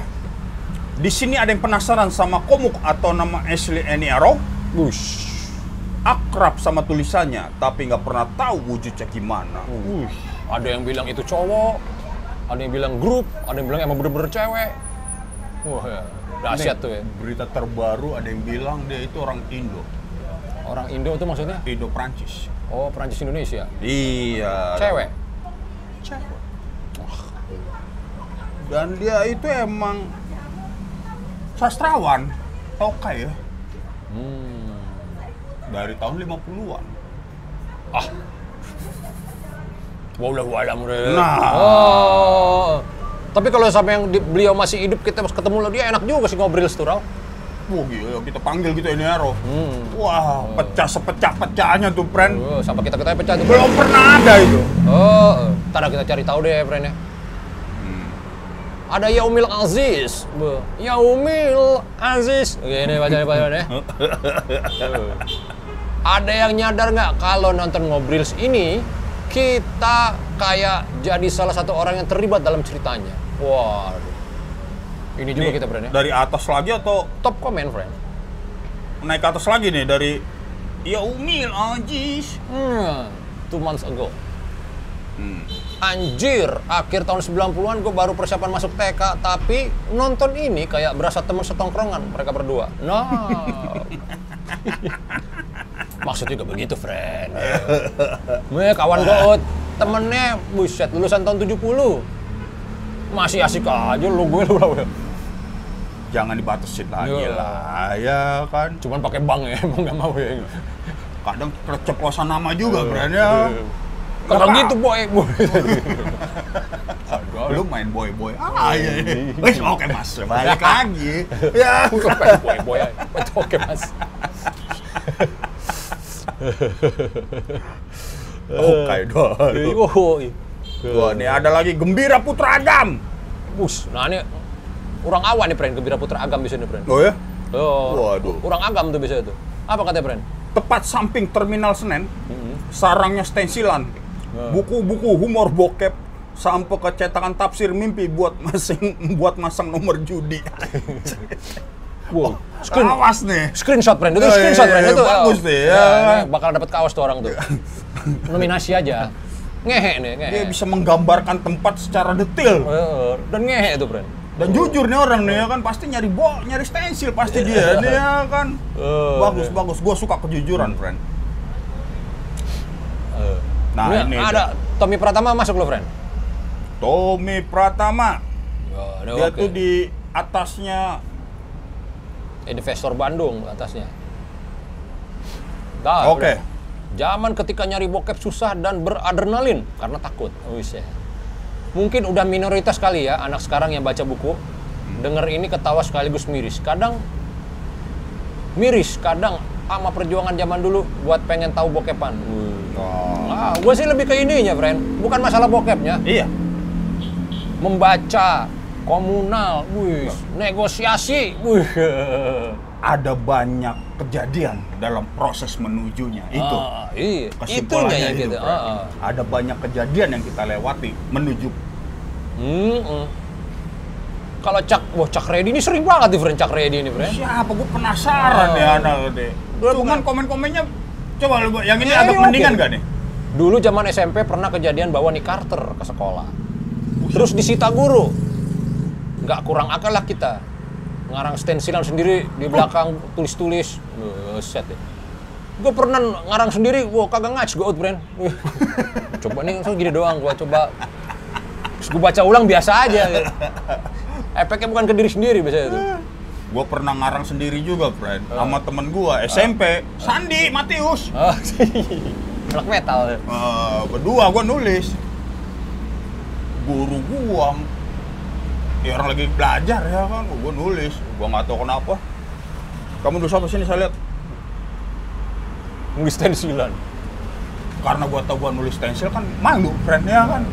Di sini ada yang penasaran sama komuk atau nama Ashley Eniaro? Bush. Akrab sama tulisannya, tapi nggak pernah tahu wujudnya gimana. Uh, ada yang bilang itu cowok, ada yang bilang grup, ada yang bilang emang bener-bener cewek. Wah, ya. dahsyat tuh ya. Berita terbaru ada yang bilang dia itu orang Indo, Orang Indo itu maksudnya? Indo Prancis. Oh, Perancis Indonesia. Iya. Cewek. Cewek. Dan dia itu emang sastrawan, tokai ya, Hmm. dari tahun 50-an. Wallahu alam. Nah. Oh. Tapi kalau sampai yang di- beliau masih hidup kita pas ketemu dia enak juga sih ngobrol Raul. Wah gila, kita panggil gitu Eniaro. Hmm. Wah, pecah sepecah-pecahnya tuh, friend. Oh, sampai kita kita pecah tuh. Belum pernah ada itu. Oh, ntar kita cari tahu deh, friend ya. Ada Yaumil Aziz. Be. Yaumil Aziz. Gini baca baca deh. Ada yang nyadar nggak kalau nonton Ngobrils ini kita kayak jadi salah satu orang yang terlibat dalam ceritanya. Waduh. Ini juga Nih, kita ya. Dari atas lagi atau Top comment friend. naik ke atas lagi nih dari Ya Umil Ajis. Hmm, two months ago. Hmm. Anjir, akhir tahun 90-an gue baru persiapan masuk TK, tapi nonton ini kayak berasa temen setongkrongan mereka berdua. Nah. Maksudnya juga begitu, friend. Nih, kawan gue, temennya, buset, lulusan tahun 70. Masih asik aja lu gue lu. lu. Jangan dibatasin lagi Iya. lah, ya kan. Cuman pakai bank ya, emang gak mau ya. Kadang keceplosan nama juga, friend ya. Kalau gitu, boy. boy. Aduh, Lu main boy-boy. Ah, iya. iya. Wes, oke Mas. Balik lagi. Ya. boy boy oke mas Oke dong. oh Wah, nih ada lagi Gembira Putra Agam. bus nah ini orang awan nih friend Gembira Putra Agam bisa nih friend Oh ya? oh Waduh. orang agam tuh bisa itu apa katanya friend Tepat samping Terminal Senen, sarangnya stensilan. Buku-buku humor bokep sampai ke cetakan tafsir mimpi buat masing buat masang nomor judi. wow screen Awas nih. screenshot friend itu Oh, iya, screenshot iya, friend iya, itu bagus oh. nih, Ya, ya. ini bakal dapat kaos tuh orang tuh nominasi aja ngehe nih ngehe Dia bisa menggambarkan tempat secara detail. Dan ngehe tuh friend Dan jujur nih orang nih ya kan pasti nyari bo, nyari stensil pasti dia nih ya kan. Oh, bagus bagus, gua suka kejujuran, friend. Nah ini ini ada Tommy Pratama masuk lo friend Tommy Pratama. Ya, Dia tuh di atasnya investor Bandung atasnya. Dah, Oke. udah. Zaman ketika nyari bokep susah dan beradrenalin karena takut. Wis ya. Mungkin udah minoritas kali ya anak sekarang yang baca buku. Dengar ini ketawa sekaligus miris. Kadang miris, kadang sama perjuangan zaman dulu buat pengen tahu bokepan. Oh. Ah, gue sih lebih ke ininya, friend. Bukan masalah bokepnya. Iya. Membaca, komunal, wih, negosiasi, wih. Ada banyak kejadian dalam proses menujunya itu. Ah, iya. Kesimpulannya itu, gitu. Ah, ah. Ada banyak kejadian yang kita lewati menuju Hmm, hmm. Kalau Cak, wah Cak Reddy ini sering banget nih, friend. Cak Reddy ini, friend. siapa gue penasaran Oh. ya anak deh. Cuman komen-komennya coba lu yang ini Ya, agak ini mendingan gak nih? Dulu zaman SMP pernah kejadian bawa nih Carter ke sekolah. Terus disita guru. Nggak kurang akal lah kita. Ngarang stensilan sendiri di belakang tulis-tulis. Set deh. Gue pernah ngarang sendiri, wah kagak ngac gue out, friend. coba nih, langsung gini doang, gue coba. Terus gue baca ulang biasa aja. Efeknya bukan ke diri sendiri biasanya itu. Gue pernah ngarang sendiri juga, friend, sama temen gue SMP, Sandi Matius. Oh, anak metal. Eh, berdua gue nulis. Guru gua, ya orang lagi belajar ya kan, gue nulis. Gue nggak tahu kenapa. Kamu nulis apa sini saya lihat? Nulis stensilan. Karena gua tahu gua nulis stensil kan malu, friend ya kan.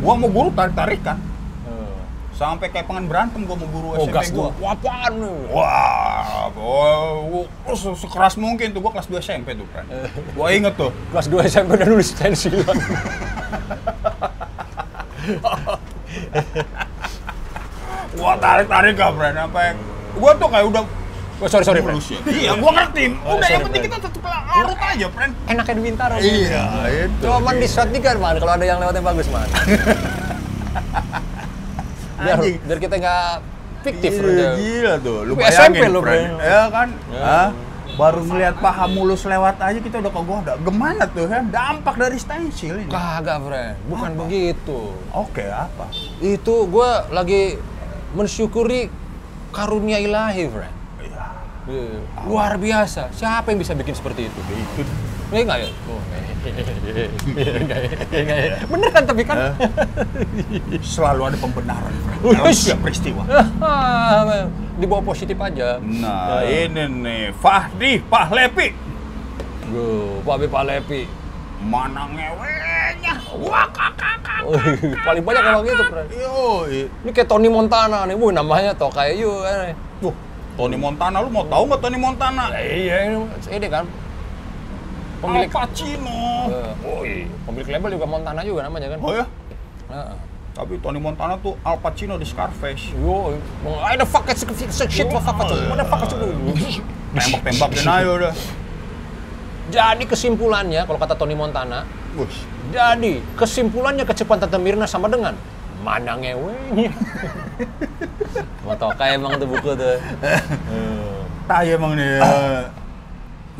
Gua mau guru tarik tarikan. Sampai kayak pengen berantem gua mau guru Oh, SMP. Wah, apaan nih? Wah, gua, gua se- sekeras mungkin tuh gua kelas 2 SMP tuh, friend. Gua inget tuh. Kelas 2 SMP udah nulis stensilan. Gua tarik-tarik gak, friend, sampai gua tuh kayak udah Oh, sorry, sorry, friend. ya. Iya, gua ngerti. Oh, Udah sorry, yang penting kita tetep larut aja, friend. Enaknya di Bintaro. Iya, itu. Cuman di shot kan, man. Kalau ada yang lewatnya bagus, man. biar, Anjing. biar kita nggak fiktif. Friend. gila tuh. Lu bayangin, SMP lu. Ya kan? Ya. Hah? Baru ngeliat paha mulus lewat aja kita udah kegoda. Gimana tuh kan? Dampak dari stensil ini. Kagak, friend. Bukan Apa? begitu. Oke, apa? Itu gue lagi mensyukuri karunia ilahi, friend. Iya. Iya. Luar biasa. Siapa yang bisa bikin seperti itu? Itu. Ini enggak ya? Oh, enggak ya? Enggak ya? Bener kan tapi kan? Selalu ada pembenaran dalam setiap peristiwa. Dibawa positif aja. Nah, ini nih Fahdi Pahlepi. Pak B. Pak Lepi. Mana ngewenya? Wah, kakak. Oh, paling banyak emang gitu, Bro. Ini kayak Tony Montana nih, bu namanya toh kayak you. Eh. Tuh, Tony Montana, lu mau tahu nggak Tony Montana? Ya, iya, ini, ini kan. Al Pemilik, Pacino. Eh, oh iya, pemilik label juga Montana juga namanya kan. Oh ya? Nah, Tapi Tony Montana tuh Al Pacino di Scarface. yo, I the fuck it's shit, what the fuck, what the fuck Tembak-tembakin aja udah. Jadi kesimpulannya, kalau kata Tony Montana, Bus. jadi kesimpulannya kecepatan Tante Mirna sama dengan mana ngewenya. Mau tau kayak emang tuh buku tuh. Tai emang nih.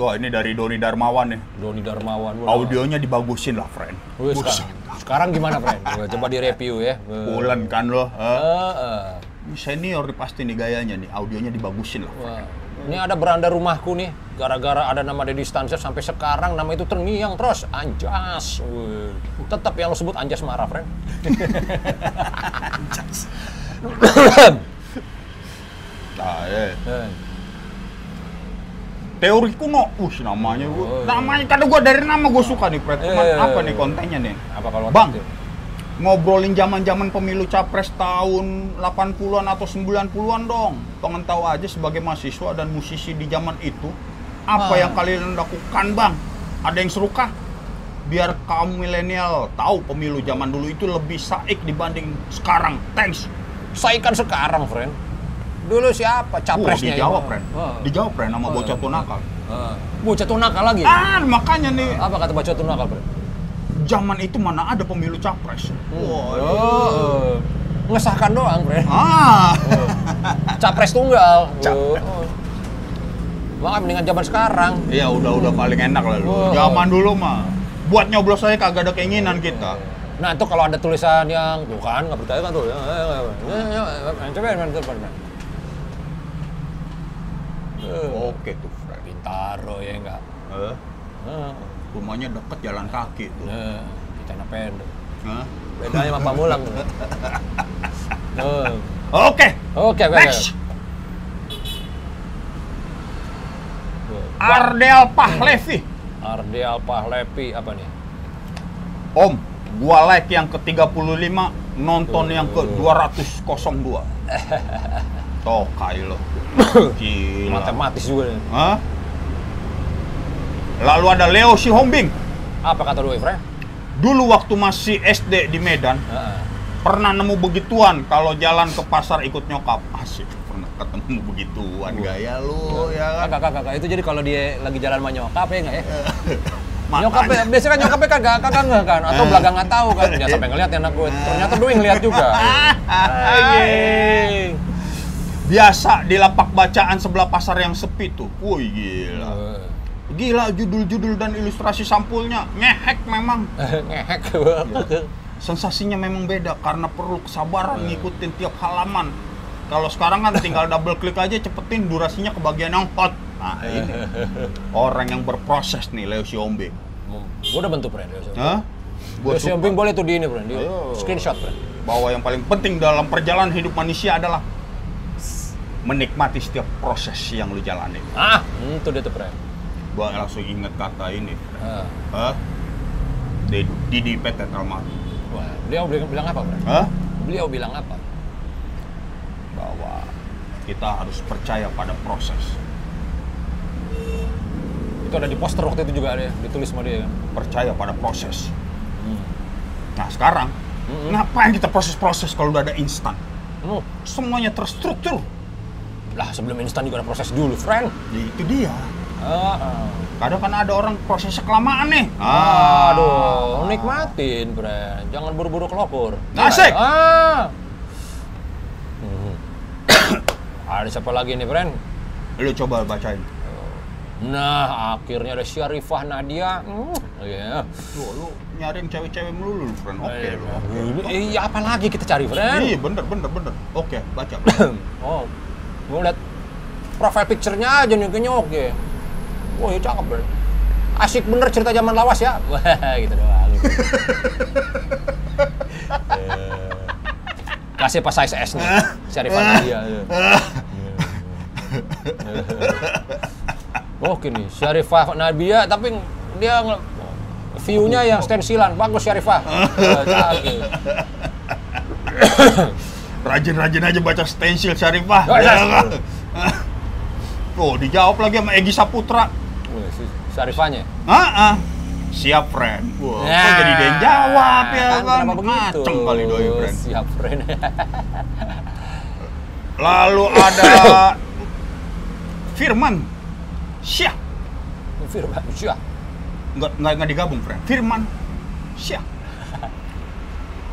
Wah, ini dari Doni Darmawan nih. Doni Darmawan. Wah, Audionya dibagusin lah, friend. Wih, sekarang, sekarang gimana, friend? Coba direview ya. Bulan kan lo. Eh, eh. Ini Senior nih pasti nih gayanya nih. Audionya dibagusin lah. Wah, Ini ada beranda rumahku nih, gara-gara ada nama Deddy Stanzer sampai sekarang nama itu terngiang terus. Anjas. Wih. Tetap yang lo sebut Anjas marah, friend. Nah, eh. Eh, Teori kuno, uh namanya gua. Oh, iya. namanya kadang gua dari nama gua suka nih, Fred. Cuman Eh. apa nih kontennya nih? Apa kalau Bang, itu? ngobrolin zaman-zaman pemilu capres tahun 80-an atau 90-an dong. Pengen tahu aja sebagai mahasiswa dan musisi di zaman itu, apa Ah. yang kalian lakukan, Bang? Ada yang seru kah? Biar kaum milenial tahu pemilu zaman dulu itu lebih saik dibanding sekarang. Thanks. Saya kan sekarang, friend. Dulu siapa capresnya? dijawab, ini? Fren. Ah. Dijawab, Fren, sama Oh, bocah iya. tuh nakal. Ah. Bocah tuh nakal lagi. Ah, makanya nih, Apa kata bocah tuh nakal, friend? zaman itu mana ada pemilu capres? Wah, Oh, eh. ngesahkan doang, friend. Ah, Capres tunggal. Cap- Oh. Makanya mendingan zaman sekarang. Iya udah udah paling enak lah lu. Wow. Zaman dulu mah buat nyoblos saya kagak ada keinginan kita. Nah itu kalau ada tulisan yang tuh kan nggak percaya kan tuh. Ya, ya, ya, ya, ya, ya, Coba ya, coba, Eh, Oke tuh, Fred. Bintaro ya enggak. Eh, Nah, rumahnya deket jalan kaki tuh. nah, kita pendek. Hah? Bedanya sama Pamulang. Oke, Oke, oke. next. Ardel Pahlevi. Ardial Pahlevi apa nih? Om, gua like yang ke-35, nonton yang ke-202. Tokai lo. Gila. Matematis juga nih. Hah? Lalu ada Leo Sihombing. Apa kata lu, Ifra? Dulu waktu masih SD di Medan, Heeh. pernah nemu begituan kalau jalan ke pasar ikut nyokap. Asik, pernah ketemu begituan gaya lu ya kan. Kagak, kagak. Itu jadi kalau dia lagi jalan sama nyokap ya enggak ya? Makanya. Nyokapnya, biasanya kan nyokapnya kagak, kagak nggak kan? Atau belagang nggak tahu kan? Jangan sampai ngeliat ya anak gue. Ternyata doi ngeliat juga. Anjing. Biasa di lapak bacaan sebelah pasar yang sepi tuh. Wih gila. Gila judul-judul dan ilustrasi sampulnya. Ngehek memang. Ngehek. Sensasinya memang beda karena perlu kesabaran ngikutin tiap halaman. Kalau sekarang kan tinggal double klik aja cepetin durasinya ke bagian yang hot. Nah ini orang yang berproses nih Leo Xiaombing. Gue udah bentuk Gue suka. Xiaomi boleh tuh di ini brand, di Ayo. screenshot brand. bahwa yang paling penting dalam perjalanan hidup manusia adalah menikmati setiap proses yang lu jalani. Ah, itu dia tuh brand. Gua langsung inget kata ini. Ah. Di- Didi PT Telma. Wah, beliau bilang, apa brand? Hah? Beliau bilang apa? Bahwa kita harus percaya pada proses. Itu ada di poster waktu itu juga ada ditulis sama dia kan. Percaya pada proses. Hmm. Nah sekarang, Mm-mm. ngapain kita proses-proses kalau udah ada instan? Hmm. Semuanya terstruktur. Lah sebelum instan juga ada proses dulu, friend. Ya, itu dia. Ah, ah. Kadang kan ada orang prosesnya kelamaan nih. Aduh, nikmatin, friend. Jangan buru-buru kelopur. Asik. Ah. Hmm. ada siapa lagi nih, friend? Lu coba bacain. Nah, akhirnya ada Syarifah Nadia. Hmm, iya. Tuh, lu nyari yang cewek-cewek melulu, lu, friend. Oke, lu. Eh, Iya, apa lagi kita cari, friend? Iya, bener, bener, bener. Oke, baca. oh, gue liat profile picture-nya aja nih, kayaknya oke. Wah, ya cakep, bro. Asik bener cerita zaman lawas ya. Wah, gitu doang. Eh, Kasih pas size S nih, Syarifah Nadia. Oke nih, Syarifah Nadia, tapi dia view-nya yang stensilan. Bagus Syarifah. Eh, cakep. Rajin-rajin aja baca stensil Syarifah. Oh, Ya kan? Tuh, dijawab lagi sama Egi Saputra. Syarifahnya. Ah, ah. Siap, friend. Wah, Nah, kok jadi dia yang jawab ya kan? begitu? Ngaceng kali doi, friend. Siap, friend. Lalu ada Firman. Syah. Firman Syah. Nggak, nggak, nggak digabung, friend. Firman. Syah.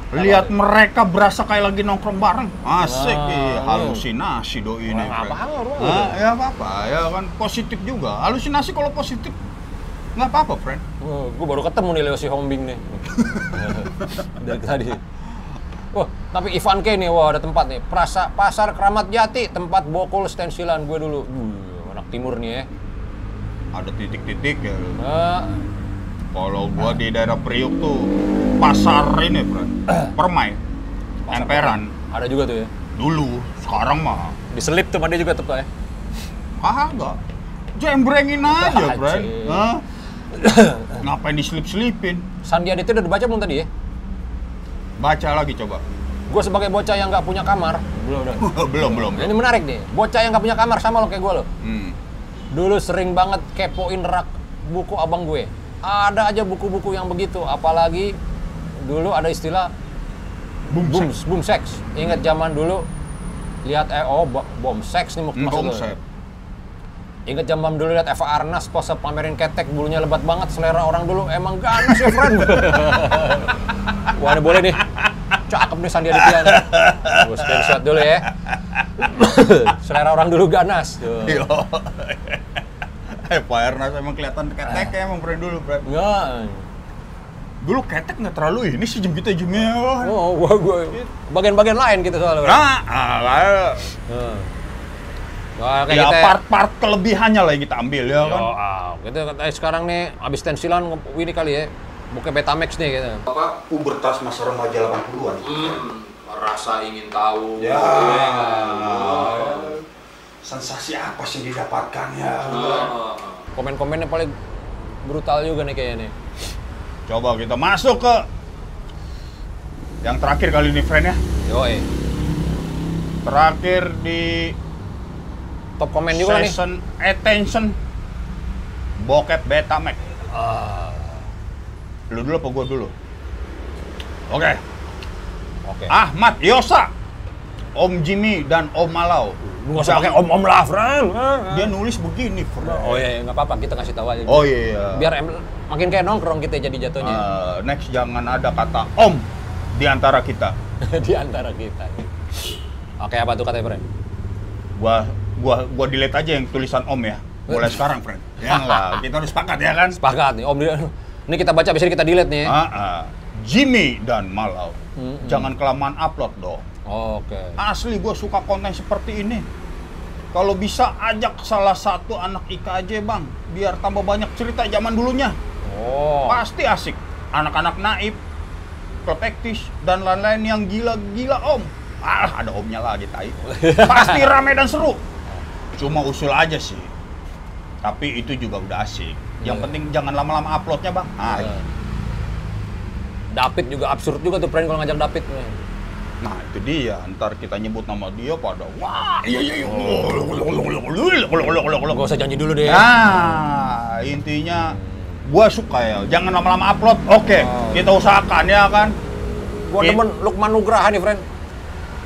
Lihat mereka berasa kayak lagi nongkrong bareng. Asik, ih, iya. halusinasi doi ini, Wah, friend. apa-apa, bro. Ah, ya apa-apa, ya kan positif juga. Halusinasi kalau positif nggak apa-apa, friend. Oh, gue baru ketemu nih Leo si Hombing nih. Dari tadi. Wah, tapi Ivan K nih, wah ada tempat nih. Prasa, Pasar Keramat Jati, tempat bokul stensilan gue dulu. Wuh, anak timur nih ya. Ada titik-titik ya. Nah, Kalau gua di daerah Priuk tuh pasar ini, bro. Permai. Emperan. ada juga tuh ya. Dulu, sekarang mah Diselip tuh dia juga tuh ya. kagak. Jembrengin aja, bro. Hah? Ngapain diselip-selipin? Sandi Aditya udah dibaca belum tadi ya? Baca lagi coba. Gue sebagai bocah yang nggak punya kamar, belum belum, belum. Nah, ini menarik nih, bocah yang nggak punya kamar sama lo kayak gue lo. Hmm. Dulu sering banget kepoin rak buku abang gue. Ada aja buku-buku yang begitu, apalagi dulu ada istilah Boom, boom, boom sex. Ingat zaman dulu lihat eh oh bo- bom sex nih maksud Boom gue. set. Ingat zaman dulu lihat Eva Arnas pose pamerin ketek bulunya lebat banget selera orang dulu emang ganas ya friend. Wah ini boleh nih. Cakep nih Sandi nih. Gue screenshot dulu ya. selera orang dulu ganas. Tuh. Eh, Pak Ernest emang kelihatan ketek ya emang friend dulu, bro. Enggak. Dulu ketek nggak terlalu ini sih jem kita jemnya. Oh, gua gua bagian-bagian lain gitu soalnya. Nah, ah, lah. Nah. Wah, kayak ya kita part-part kelebihannya lah yang kita ambil ya Yo, kan. ah, gitu eh, sekarang nih abis tensilan ini kali ya. Buka Betamax nih gitu. Apa pubertas masa remaja 80-an. rasa ingin tahu. Ya. Sensasi apa sih yang didapatkan ya? Komen-komennya paling brutal juga nih kayaknya nih. Coba kita masuk ke yang terakhir kali ini friend ya. Yoi. Terakhir di Top komen juga nih. session attention bokep Betamax. Ah, Lu dulu apa gua dulu? Oke. Oke. Ahmad Yosa, Om Jimmy dan Om Malau. Lu nggak usah pakai om-om lah, friend. Dia nulis begini, friend. Oh iya, iya, nggak apa-apa, kita kasih tahu aja. Oh iya. Biar em- makin kayak nongkrong kita jadi jatuhnya Eh, next jangan ada kata Om di antara kita. di antara kita. Oke, apa tuh katanya, friend? Gua gua gua delete aja yang tulisan Om ya. Mulai sekarang, friend. Ya enggak, kita harus sepakat ya kan? Sepakat nih, om. Ini kita baca, bisa kita delete nih. Ah, ah. Jimmy dan Malau. Jangan kelamaan upload dong. Oke. Asli gue suka konten seperti ini. Kalau bisa ajak salah satu anak Ika aja bang, biar tambah banyak cerita zaman dulunya. Oh. Pasti asik. Anak-anak naib, klub ektis, dan lain-lain yang gila-gila om. Ah, ada omnya lagi tai. Pasti rame dan seru. Cuma usul aja sih. Tapi itu juga udah asik. Yang Iya. penting jangan lama-lama uploadnya bang. Ah, Iya. David juga absurd juga tuh friend kalau ngajak David. Nah itu dia, ntar kita nyebut nama dia pada wah iya iya iya Gak usah janji dulu deh. Nah intinya gua suka ya, jangan lama-lama upload. Oke, Oh. kita usahakan ya kan. Gua It- demen Lukman Nugraha nih, friend.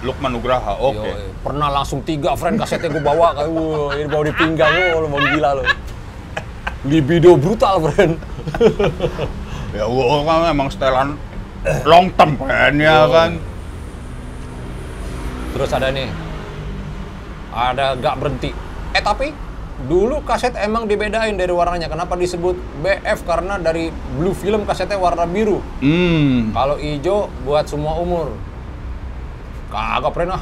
Lukman Nugraha, oke. Yoi. Pernah langsung tiga, friend, kasetnya gue bawa. Kayak, ini bawa di pinggang, lo mau gila lo. Libido brutal, friend. Ya gua kan emang setelan long term kan ya kan. Terus ada nih, ada gak berhenti. Eh tapi dulu kaset emang dibedain dari warnanya. Kenapa disebut BF? Karena dari blue film kasetnya warna biru. Hmm. Kalau hijau buat semua umur. Kagak pernah.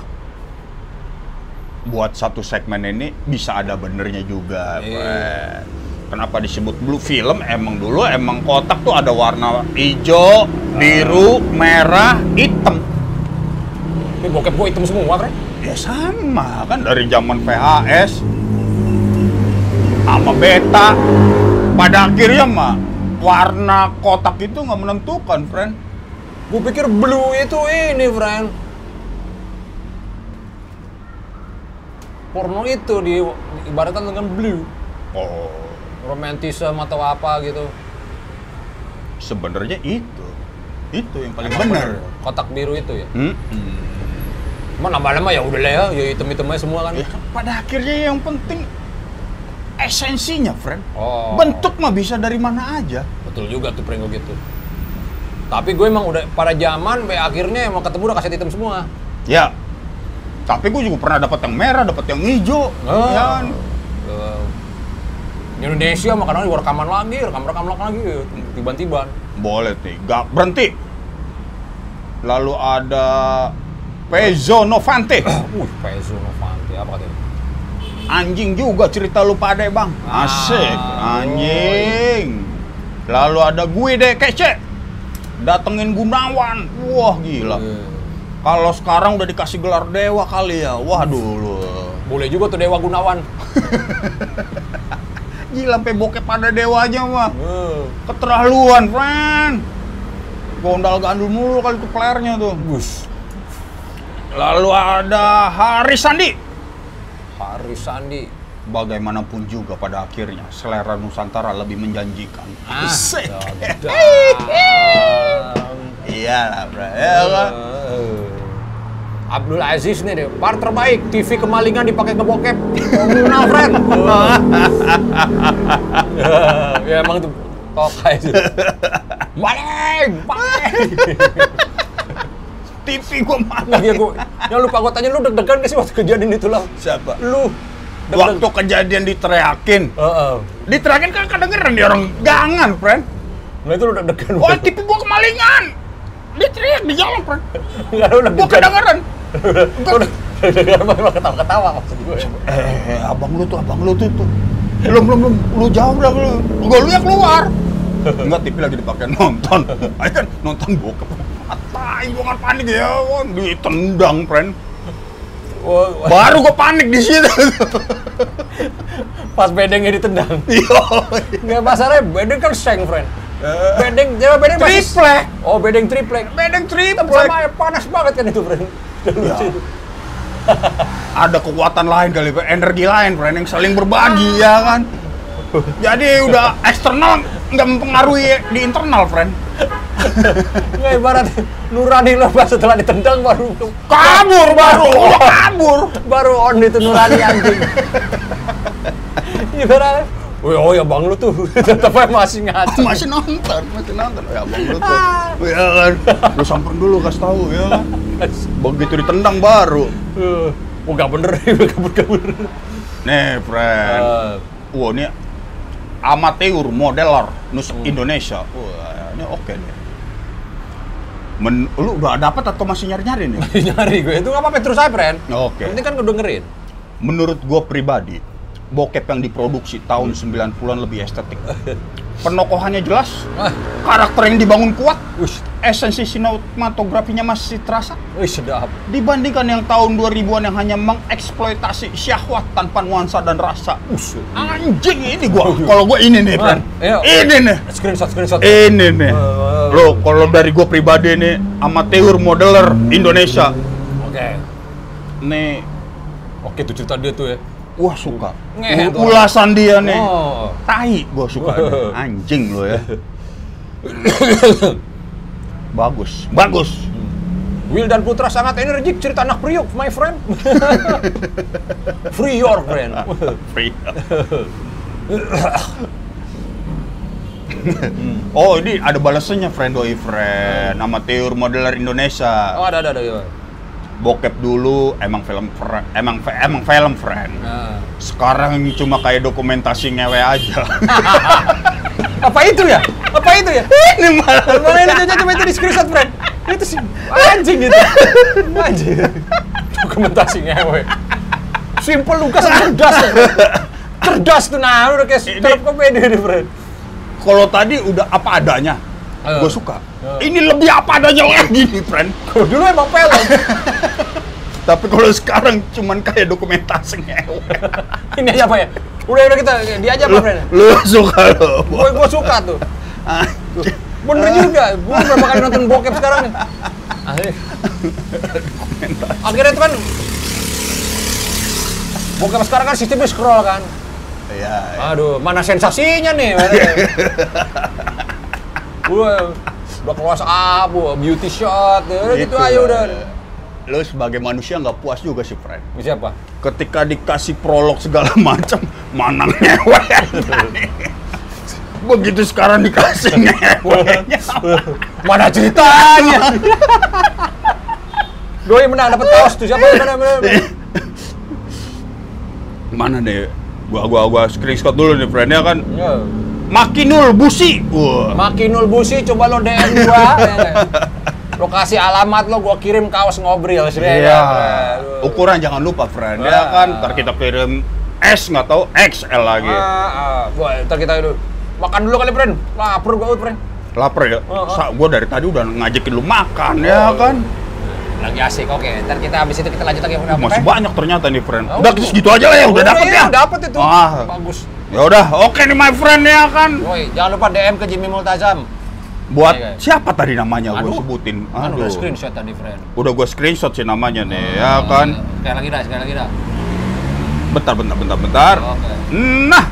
Buat satu segmen ini bisa ada benernya juga. Iya. Kenapa disebut blue film? Emang dulu emang kotak tuh ada warna hijau, biru, merah, hitam. Ini bokep gue hitam semua, friend. Ya sama kan dari zaman VHS sama beta. Pada akhirnya mah warna kotak itu nggak menentukan, friend. Gue pikir blue itu ini, friend. Porno itu di ibaratkan dengan blue. Oh, Romantisme atau apa gitu. sebenarnya itu. Itu yang paling benar. Kotak biru itu ya. Hmm? Emang nama-nama ya udah lah ya, ya hitam-hitam aja semua kan. Ya pada akhirnya yang penting esensinya, friend. Oh. Bentuk mah bisa dari mana aja. Betul juga tuh prank gitu. Tapi gue emang udah pada zaman be akhirnya emang ketemu udah kaset hitam semua. Ya. Tapi gue juga pernah dapat yang merah, dapat yang hijau. Oh. Ya kan? Di Indonesia mah kadang juga rekaman lagi, rekam-rekam lagi, tiba-tiba. Boleh nih, gak berhenti. Lalu ada Pezzo Novante. Uh, Pezo Novanti apa katanya? Anjing juga cerita lu pada bang. Asik, Ah, anjing. Lalu ada gue deh kece. Datengin Gunawan. Wah gila. Kalau sekarang udah dikasih gelar dewa kali ya. Waduh lu. Boleh juga tuh Dewa Gunawan. Gila sampai bokep pada dewanya mah. Keterlaluan, friend. Gondal gandul mulu kali itu playernya tuh. Bus. Lalu ada Haris Sandi. Haris Sandi. Bagaimanapun juga pada akhirnya selera Nusantara lebih menjanjikan. Ah. Iya lah, bro. Ya kan? Abdul Aziz nih deh, par terbaik TV kemalingan dipakai ngebokep. Komunal friend. ya emang tuh tokai itu. Maling, maling. TV gua Nah, mana? ya gua, yang lupa gua tanya lu deg-degan gak sih waktu kejadian itu lah? Siapa? Lu Waktu kejadian diteriakin. Heeh. Diteriakin kan kedengeran di orang gangan, friend. Nah itu lu deg-degan. Wah, TV gua kemalingan. Diteriak di jalan, friend. Enggak lu deg-degan. kedengeran. Lu deg-degan malah ketawa-ketawa maksud gue. Eh, abang lu tuh, abang lu tuh tuh. Belum, belum, belum. Lu jauh dah lu. Gua lu yang keluar. Enggak, TV lagi dipakai nonton. Ayo kan nonton bokep. Atai, gua kan panik ya, kan. Ditendang, friend. Wah, Baru gua panik di situ. Pas bedengnya ditendang. Yo. Nggak masalahnya bedeng kan seng, friend. Bedeng, ya bedeng masih... Triplek. Oh, bedeng triplek. Bedeng triplek. sama air panas banget kan itu, friend. Ya. Ada kekuatan lain kali, energi lain, friend, yang saling berbagi, ya kan? Jadi udah eksternal nggak mempengaruhi di internal, friend. Nggak ibarat nurani lepas setelah ditendang baru Kabur baru, udah kabur. baru on itu nurani anjing. ibarat Oh, oh ya bang lu tuh tetap aja masih ngaco. Masih nonton, masih nonton. Ya bang lu tuh, ya kan? Lu samperin dulu kasih tahu ya. kan? Begitu ditendang baru. Eh, Oh nggak bener, kabur-kabur. Nih, friend. Eh, Wah, ini amatir modeler Nus Indonesia. Wah, ini oke nih. Men, lu udah dapat atau masih nyari-nyari nih? nyari gue itu nggak apa-apa terus friend. Oke. Yang penting kan gue dengerin. Menurut gua pribadi, bokep yang diproduksi tahun 90-an lebih estetik. Penokohannya jelas, Ah, karakter yang dibangun kuat, wih, esensi sinematografinya masih terasa wih sedap. dibandingkan yang tahun 2000-an yang hanya mengeksploitasi syahwat tanpa nuansa dan rasa. Ush. Anjing ini gua. Kalau gua ini nih, Bran. Ah, iya. Ini nih. Screenshot, screenshot. Ini nih. Lo kalau dari gua pribadi nih amatir modeler Indonesia. Oke. Nih Oke, tuh cerita dia tuh ya. wah suka. Ngehe tuh. Ulasan dia nih. Oh. Tai gua suka. nih. Anjing lo ya. bagus, bagus. Will dan Putra sangat energik cerita anak priok, my friend. Free your friend. Free. oh ini ada balasannya friend doi friend amatir modeler Indonesia Oh, ada ada ada. ya. Bokep dulu emang film emang emang film friend Nah. sekarang cuma kayak dokumentasi ngewe aja Apa itu ya? Apa itu ya? ini malah ini coba coba itu di screenshot, friend. Itu sih anjing gitu. Anjing. Dokumentasi ngewe. Simple Lukas cerdas. ya. Cerdas tuh nah, udah kayak stand up comedy nih, friend. kalau tadi udah apa adanya Eh. gue suka Eh. ini lebih apa adanya lagi nih friend Kalau dulu emang film. tapi kalau sekarang cuman kayak dokumentasi ngewe Ini aja apa ya? Udah udah kita dia aja apa, friend? lu suka lo Gue gue suka tuh. Tuh. Bener juga, gue berapa kali nonton bokep sekarang nih. Asli. Akhirnya itu kan bokep sekarang kan sistemnya scroll kan. ya Aduh, mana sensasinya nih? Ya? Gue udah keluar abu, beauty shot, ya, gitu, aja udah. Lo sebagai manusia nggak puas juga sih, friend. Siapa? Ketika dikasih prolog segala macam, mana ngewe. Begitu sekarang dikasih ngewenya. Mana ceritanya? Doi menang dapat kaos tuh siapa? Mana, mana, mana. Mana deh? Gua gua gua screenshot dulu nih, friend ya kan. Ya. Makinul Busi. Wah. Makinul Busi coba lo DM gua. ya lo kasih alamat lo, gua kirim kaos ngobrol sih. Iya. Ukuran jangan lupa, friend. Ya Ah. kan, ntar kita kirim S nggak tahu XL lagi. Ah, ah. Wah, ntar kita dulu. Makan dulu kali, friend. Lapar gua, friend. Lapar ya? Oh, oh. Sa gua dari tadi udah ngajakin lu makan ya kan. Lagi asik, oke. Ntar kita habis itu kita lanjut lagi. Uh, masih banyak ternyata nih friend. Oh, Udah segitu aja lah ya, udah dapet ya. Dapat itu. Ah. Bagus. Ya udah, oke nih my friend ya kan. Woi, jangan lupa DM ke Jimmy Multazam. Buat Iya, iya. siapa tadi namanya gue Aduh. sebutin? Kan udah Aduh. screenshot tadi, friend. Udah gue screenshot sih namanya nih, ya Oh, kan. Sekali lagi dah, sekali lagi dah. Bentar, bentar, bentar, bentar. Oke. Nah,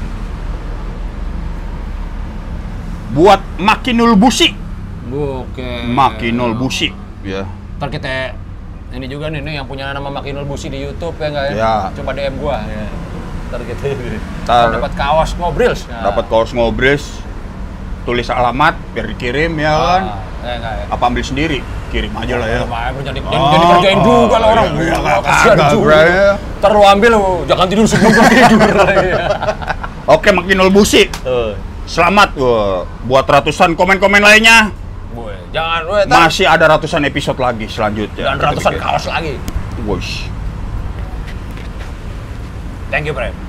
buat Makinul Busi, Oke. Makinul Busi, ya. Ntar kita ini juga nih, nih yang punya nama Makinul Busi di YouTube ya enggak ya? Ya. Coba DM gua. Ya. Ntar kita Ntar- dapat kaos ngobrils. Nah. Dapat kaos ngobres, tulis alamat biar dikirim ya kan. Ah, ya enggak ya? Apa ambil sendiri? Kirim aja lah ya. Jadi, Oh, jadi, jadi kerjain juga lah orang. iya, iya, kasihan juga. ya. Ntar lu ambil, jangan tidur sebelum tidur. Oke, Makinul Busi. Selamat buat ratusan komen-komen lainnya. Boy, jangan, ntar Masih ada ratusan episode lagi selanjutnya. dan ratusan kaos lagi. Wush. Thank you, Fred.